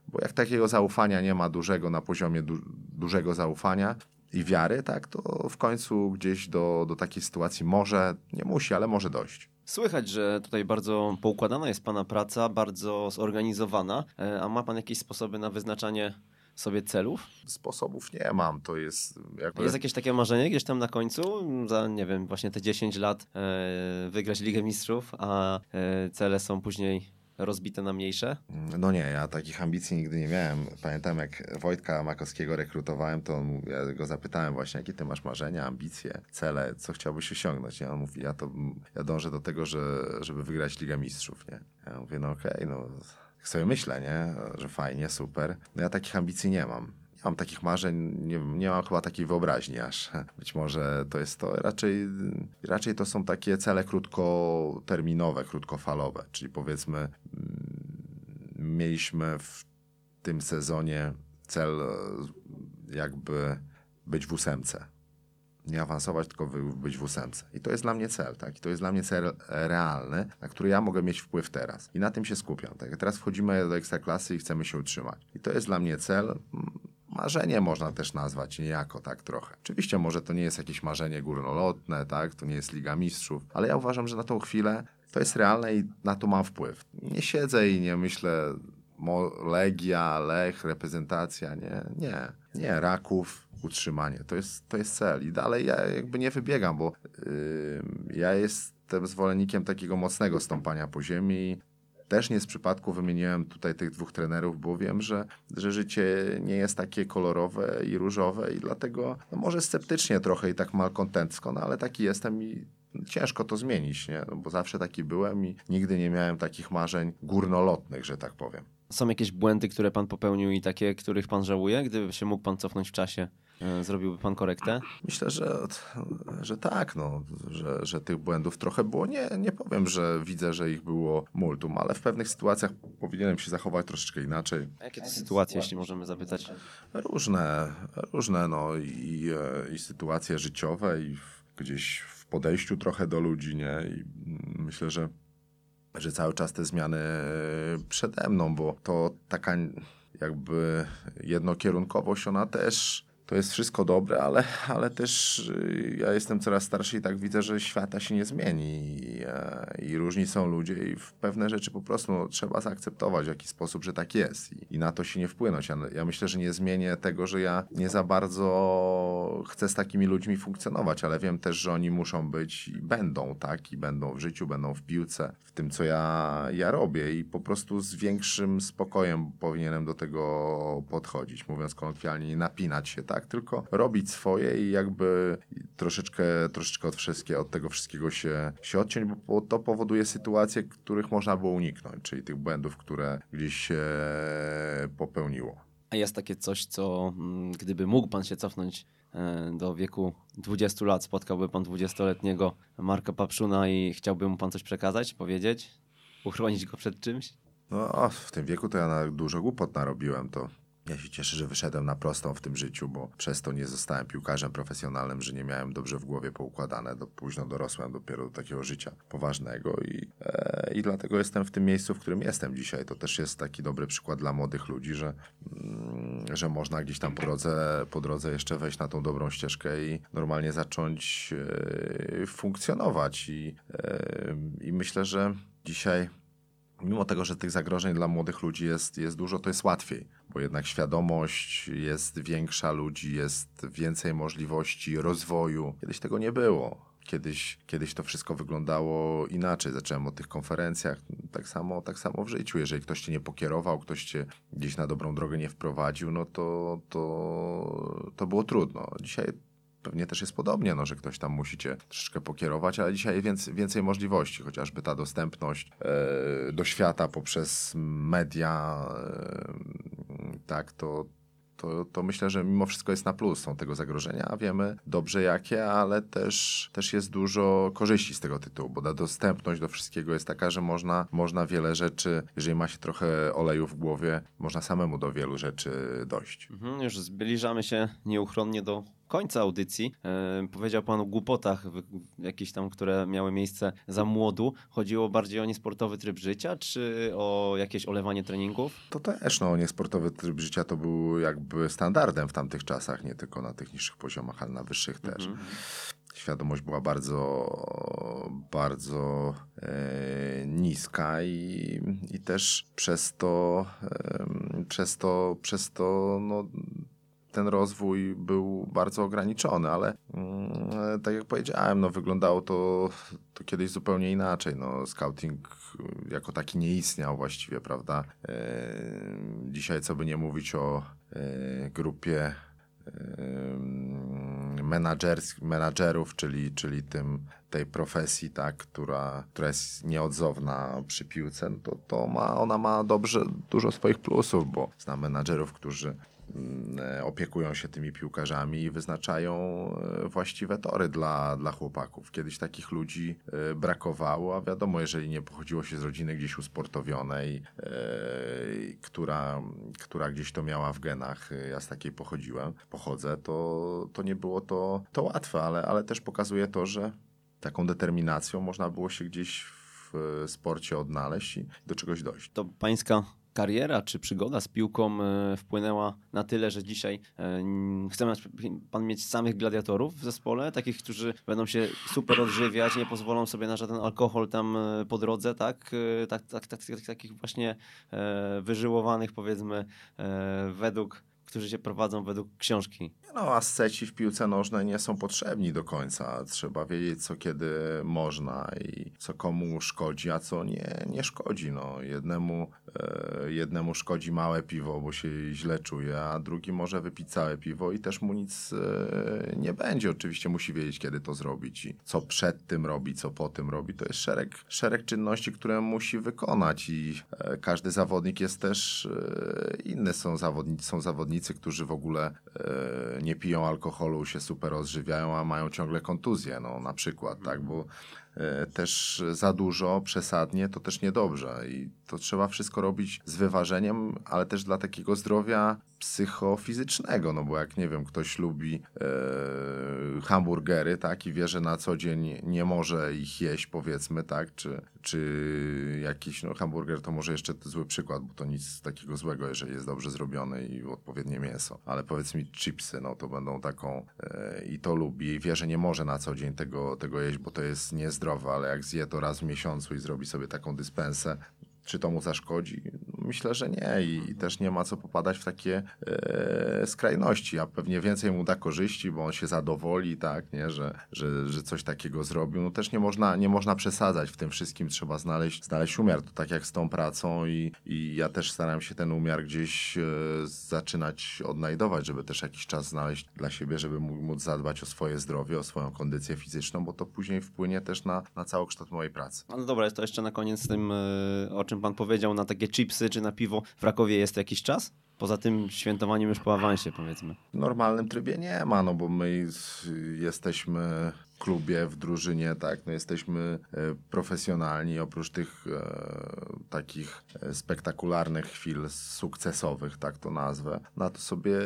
Speaker 3: bo jak takiego zaufania nie ma dużego na poziomie du dużego zaufania, i wiary, tak, to w końcu gdzieś do, do takiej sytuacji może, nie musi, ale może dojść.
Speaker 2: Słychać, że tutaj bardzo poukładana jest Pana praca, bardzo zorganizowana, e, a ma Pan jakieś sposoby na wyznaczanie sobie celów?
Speaker 3: Sposobów nie mam, to jest...
Speaker 2: Jakby... Jest jakieś takie marzenie gdzieś tam na końcu, za nie wiem, właśnie te 10 lat e, wygrać Ligę Mistrzów, a e, cele są później rozbite na mniejsze?
Speaker 3: No nie, ja takich ambicji nigdy nie miałem. Pamiętam jak Wojtka Makowskiego rekrutowałem, to ja go zapytałem właśnie, jakie ty masz marzenia, ambicje, cele, co chciałbyś osiągnąć. I on mówi, ja, to, ja dążę do tego, że, żeby wygrać Ligę Mistrzów, nie? Ja mówię, no okej, okay, no sobie myślę, nie? Że fajnie, super. No ja takich ambicji nie mam mam takich marzeń, nie, nie mam chyba takiej wyobraźni aż. Być może to jest to, raczej, raczej to są takie cele krótkoterminowe, krótkofalowe, czyli powiedzmy mm, mieliśmy w tym sezonie cel jakby być w ósemce. nie awansować, tylko być w ósemce. I to jest dla mnie cel, tak? I to jest dla mnie cel e, realny, na który ja mogę mieć wpływ teraz. I na tym się skupiam, tak? Teraz wchodzimy do ekstraklasy i chcemy się utrzymać. I to jest dla mnie cel. Marzenie można też nazwać niejako tak trochę. Oczywiście może to nie jest jakieś marzenie górnolotne, tak? To nie jest Liga Mistrzów, ale ja uważam, że na tą chwilę to jest realne i na to mam wpływ. Nie siedzę i nie myślę Legia, Lech, reprezentacja, nie, nie, nie, Raków, utrzymanie, to jest, to jest cel i dalej ja jakby nie wybiegam, bo yy, ja jestem zwolennikiem takiego mocnego stąpania po ziemi, też nie z przypadku wymieniłem tutaj tych dwóch trenerów, bo wiem, że, że życie nie jest takie kolorowe i różowe i dlatego no może sceptycznie trochę i tak malkontencko, no ale taki jestem i ciężko to zmienić, nie? No bo zawsze taki byłem i nigdy nie miałem takich marzeń górnolotnych, że tak powiem.
Speaker 2: Są jakieś błędy, które pan popełnił i takie, których pan żałuje? Gdyby się mógł pan cofnąć w czasie, zrobiłby pan korektę?
Speaker 3: Myślę, że, że tak, no, że, że tych błędów trochę było. Nie, nie powiem, że widzę, że ich było multum, ale w pewnych sytuacjach powinienem się zachować troszeczkę inaczej.
Speaker 2: Jakie to sytuacje, jeśli możemy zapytać?
Speaker 3: Różne, różne, no i, e, i sytuacje życiowe, i gdzieś w podejściu trochę do ludzi, nie? I myślę, że, że cały czas te zmiany przede mną, bo to taka jakby jednokierunkowość, ona też to jest wszystko dobre, ale, ale też y, ja jestem coraz starszy i tak widzę, że świata się nie zmieni i, e, i różni są ludzie i w pewne rzeczy po prostu no, trzeba zaakceptować w jakiś sposób, że tak jest i, i na to się nie wpłynąć. Ja, ja, myślę, że nie zmienię tego, że ja nie za bardzo chcę z takimi ludźmi funkcjonować, ale wiem też, że oni muszą być i będą, tak? I będą w życiu, będą w piłce, w tym, co ja, ja robię i po prostu z większym spokojem powinienem do tego podchodzić, mówiąc kolokwialnie, nie napinać się, tak? Tak, tylko robić swoje i jakby troszeczkę, troszeczkę od, wszystkie, od tego wszystkiego się, się odciąć, bo to powoduje sytuacje, których można było uniknąć, czyli tych błędów, które gdzieś się popełniło.
Speaker 2: A jest takie coś, co mm, gdyby mógł pan się cofnąć e, do wieku 20 lat, spotkałby pan 20-letniego Marka Papszuna i chciałby mu pan coś przekazać, powiedzieć, uchronić go przed czymś?
Speaker 3: No, w tym wieku to ja na dużo głupot narobiłem, to ja się cieszę, że wyszedłem na prostą w tym życiu, bo przez to nie zostałem piłkarzem profesjonalnym, że nie miałem dobrze w głowie poukładane. Do, późno dorosłem dopiero do takiego życia poważnego i, e, i dlatego jestem w tym miejscu, w którym jestem dzisiaj. To też jest taki dobry przykład dla młodych ludzi, że, mm, że można gdzieś tam po drodze, po drodze jeszcze wejść na tą dobrą ścieżkę i normalnie zacząć e, funkcjonować. I, e, I myślę, że dzisiaj mimo tego, że tych zagrożeń dla młodych ludzi jest, jest dużo, to jest łatwiej, bo jednak świadomość jest większa ludzi, jest więcej możliwości rozwoju. Kiedyś tego nie było. Kiedyś, kiedyś to wszystko wyglądało inaczej. Zacząłem o tych konferencjach. Tak samo, tak samo w życiu. Jeżeli ktoś cię nie pokierował, ktoś cię gdzieś na dobrą drogę nie wprowadził, no to, to, to było trudno. Dzisiaj pewnie też jest podobnie, no, że ktoś tam musi cię troszeczkę pokierować, ale dzisiaj więcej, więcej możliwości, chociażby ta dostępność e, do świata poprzez media, e, tak, to, to, to myślę, że mimo wszystko jest na plus. Są tego zagrożenia, wiemy dobrze jakie, ale też, też jest dużo korzyści z tego tytułu, bo ta dostępność do wszystkiego jest taka, że można, można wiele rzeczy, jeżeli ma się trochę oleju w głowie, można samemu do wielu rzeczy dojść.
Speaker 2: Mhm, już zbliżamy się nieuchronnie do końca audycji. E, powiedział Pan o głupotach, jakieś tam, które miały miejsce za młodu. Chodziło bardziej o niesportowy tryb życia, czy o jakieś olewanie treningów?
Speaker 3: To też, no, niesportowy tryb życia to był jakby standardem w tamtych czasach, nie tylko na tych niższych poziomach, ale na wyższych też. Mhm świadomość była bardzo, bardzo e, niska i, i też przez to, e, przez to, przez to no, ten rozwój był bardzo ograniczony, ale mm, tak jak powiedziałem, no, wyglądało to, to kiedyś zupełnie inaczej. No, scouting jako taki nie istniał właściwie, prawda? E, dzisiaj, co by nie mówić o e, grupie menadżerów, czyli, czyli tym, tej profesji, tak, która, która jest nieodzowna przy piłce, no to, to ma, ona ma dobrze, dużo swoich plusów, bo znam menadżerów, którzy mm, e, opiekują się tymi piłkarzami i wyznaczają e, właściwe tory dla, dla chłopaków. Kiedyś takich ludzi e, brakowało, a wiadomo, jeżeli nie pochodziło się z rodziny gdzieś usportowionej, e, która, która gdzieś to miała w genach, e, ja z takiej pochodziłem, pochodzę, to, to nie było to, to łatwe, ale, ale też pokazuje to, że taką determinacją można było się gdzieś w e, sporcie odnaleźć i do czegoś dojść.
Speaker 2: To pańska kariera czy przygoda z piłką e, wpłynęła na tyle, że dzisiaj e, n- chce nas- pan mieć samych gladiatorów w zespole, takich, którzy będą się super odżywiać, nie pozwolą sobie na żaden alkohol tam e, po drodze, tak? Tak, tak, tak, tak takich właśnie wyżyłowanych powiedzmy według, którzy się prowadzą według książki.
Speaker 3: No, asceci w piłce nożnej nie są potrzebni do końca. Trzeba wiedzieć, co kiedy można i co komu szkodzi, a co nie, nie szkodzi. No, jednemu, e, jednemu szkodzi małe piwo, bo się źle czuje, a drugi może wypić całe piwo i też mu nic e, nie będzie. Oczywiście musi wiedzieć, kiedy to zrobić i co przed tym robi, co po tym robi. To jest szereg, szereg czynności, które musi wykonać i e, każdy zawodnik jest też e, inny. Są zawodnicy, są zawodnicy, którzy w ogóle e, nie piją alkoholu, się super odżywiają, a mają ciągle kontuzję, no na przykład, tak, bo też za dużo, przesadnie, to też niedobrze. I to trzeba wszystko robić z wyważeniem, ale też dla takiego zdrowia psychofizycznego, no bo jak nie wiem, ktoś lubi e, hamburgery, tak, i wie, że na co dzień nie może ich jeść, powiedzmy, tak, czy, czy jakiś, no hamburger to może jeszcze zły przykład, bo to nic takiego złego, jeżeli jest dobrze zrobiony i odpowiednie mięso, ale powiedz mi chipsy, no to będą taką e, i to lubi i wie, że nie może na co dzień tego, tego jeść, bo to jest niezdrowe, ale jak zje to raz w miesiącu i zrobi sobie taką dyspensę, czy to mu zaszkodzi? Myślę, że nie i, i też nie ma co popadać w takie e, skrajności, a pewnie więcej mu da korzyści, bo on się zadowoli, tak, nie? Że, że, że coś takiego zrobił. No też nie można, nie można przesadzać w tym wszystkim, trzeba znaleźć, znaleźć umiar. To tak jak z tą pracą i, i ja też staram się ten umiar gdzieś e, zaczynać odnajdować, żeby też jakiś czas znaleźć dla siebie, żeby mó- móc zadbać o swoje zdrowie, o swoją kondycję fizyczną, bo to później wpłynie też na, na całokształt mojej pracy.
Speaker 2: No dobra, jest to jeszcze na koniec z tym, e, o czym pan powiedział, na takie chipsy czy na piwo w Rakowie jest jakiś czas? Poza tym świętowaniem już po awansie, powiedzmy.
Speaker 3: W normalnym trybie nie ma, no bo my jesteśmy w klubie, w drużynie, tak, no jesteśmy e, profesjonalni, oprócz tych e, takich e, spektakularnych chwil sukcesowych, tak to nazwę, na to sobie,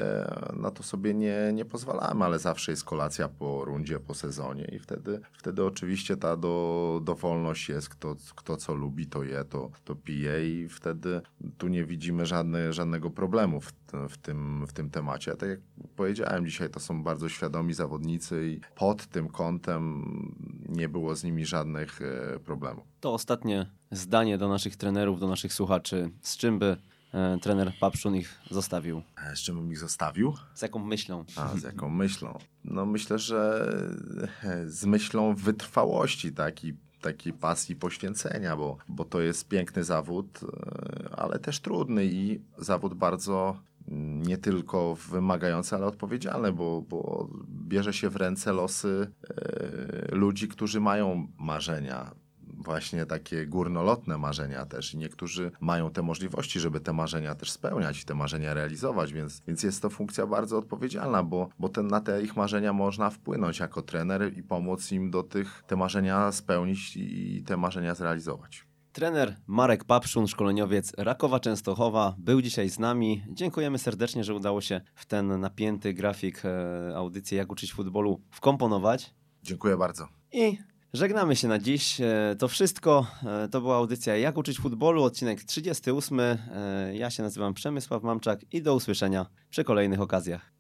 Speaker 3: na to sobie nie, nie pozwalamy, ale zawsze jest kolacja po rundzie, po sezonie i wtedy, wtedy oczywiście ta do, dowolność jest, kto, kto co lubi, to je, to, to pije i wtedy tu nie widzimy żadne, żadnego problemu w, w, tym, w tym temacie. Tak jak powiedziałem, dzisiaj to są bardzo świadomi zawodnicy i pod tym kątem nie było z nimi żadnych e, problemów.
Speaker 2: To ostatnie zdanie do naszych trenerów, do naszych słuchaczy. Z czym by e, trener Papszun ich zostawił?
Speaker 3: Z czym bym ich zostawił?
Speaker 2: Z jaką myślą?
Speaker 3: A z jaką myślą? No myślę, że e, z myślą wytrwałości, tak? I takiej pasji poświęcenia, bo, bo to jest piękny zawód, e, ale też trudny i zawód bardzo nie tylko wymagający, ale odpowiedzialny, bo, bo bierze się w ręce losy e, ludzi, którzy mają marzenia, właśnie takie górnolotne marzenia też i niektórzy mają te możliwości, żeby te marzenia też spełniać i te marzenia realizować, więc, więc jest to funkcja bardzo odpowiedzialna, bo, bo ten, na te ich marzenia można wpłynąć jako trener i pomóc im do tych te marzenia spełnić i te marzenia zrealizować.
Speaker 2: Trener Marek Papszun, szkoleniowiec Rakowa Częstochowa, był dzisiaj z nami. Dziękujemy serdecznie, że udało się w ten napięty grafik e, audycji Jak uczyć futbolu wkomponować.
Speaker 3: Dziękuję bardzo.
Speaker 2: I żegnamy się na dziś. E, To wszystko. E, To była audycja Jak uczyć futbolu, odcinek 38. E, Ja się nazywam Przemysław Mamczak i do usłyszenia przy kolejnych okazjach.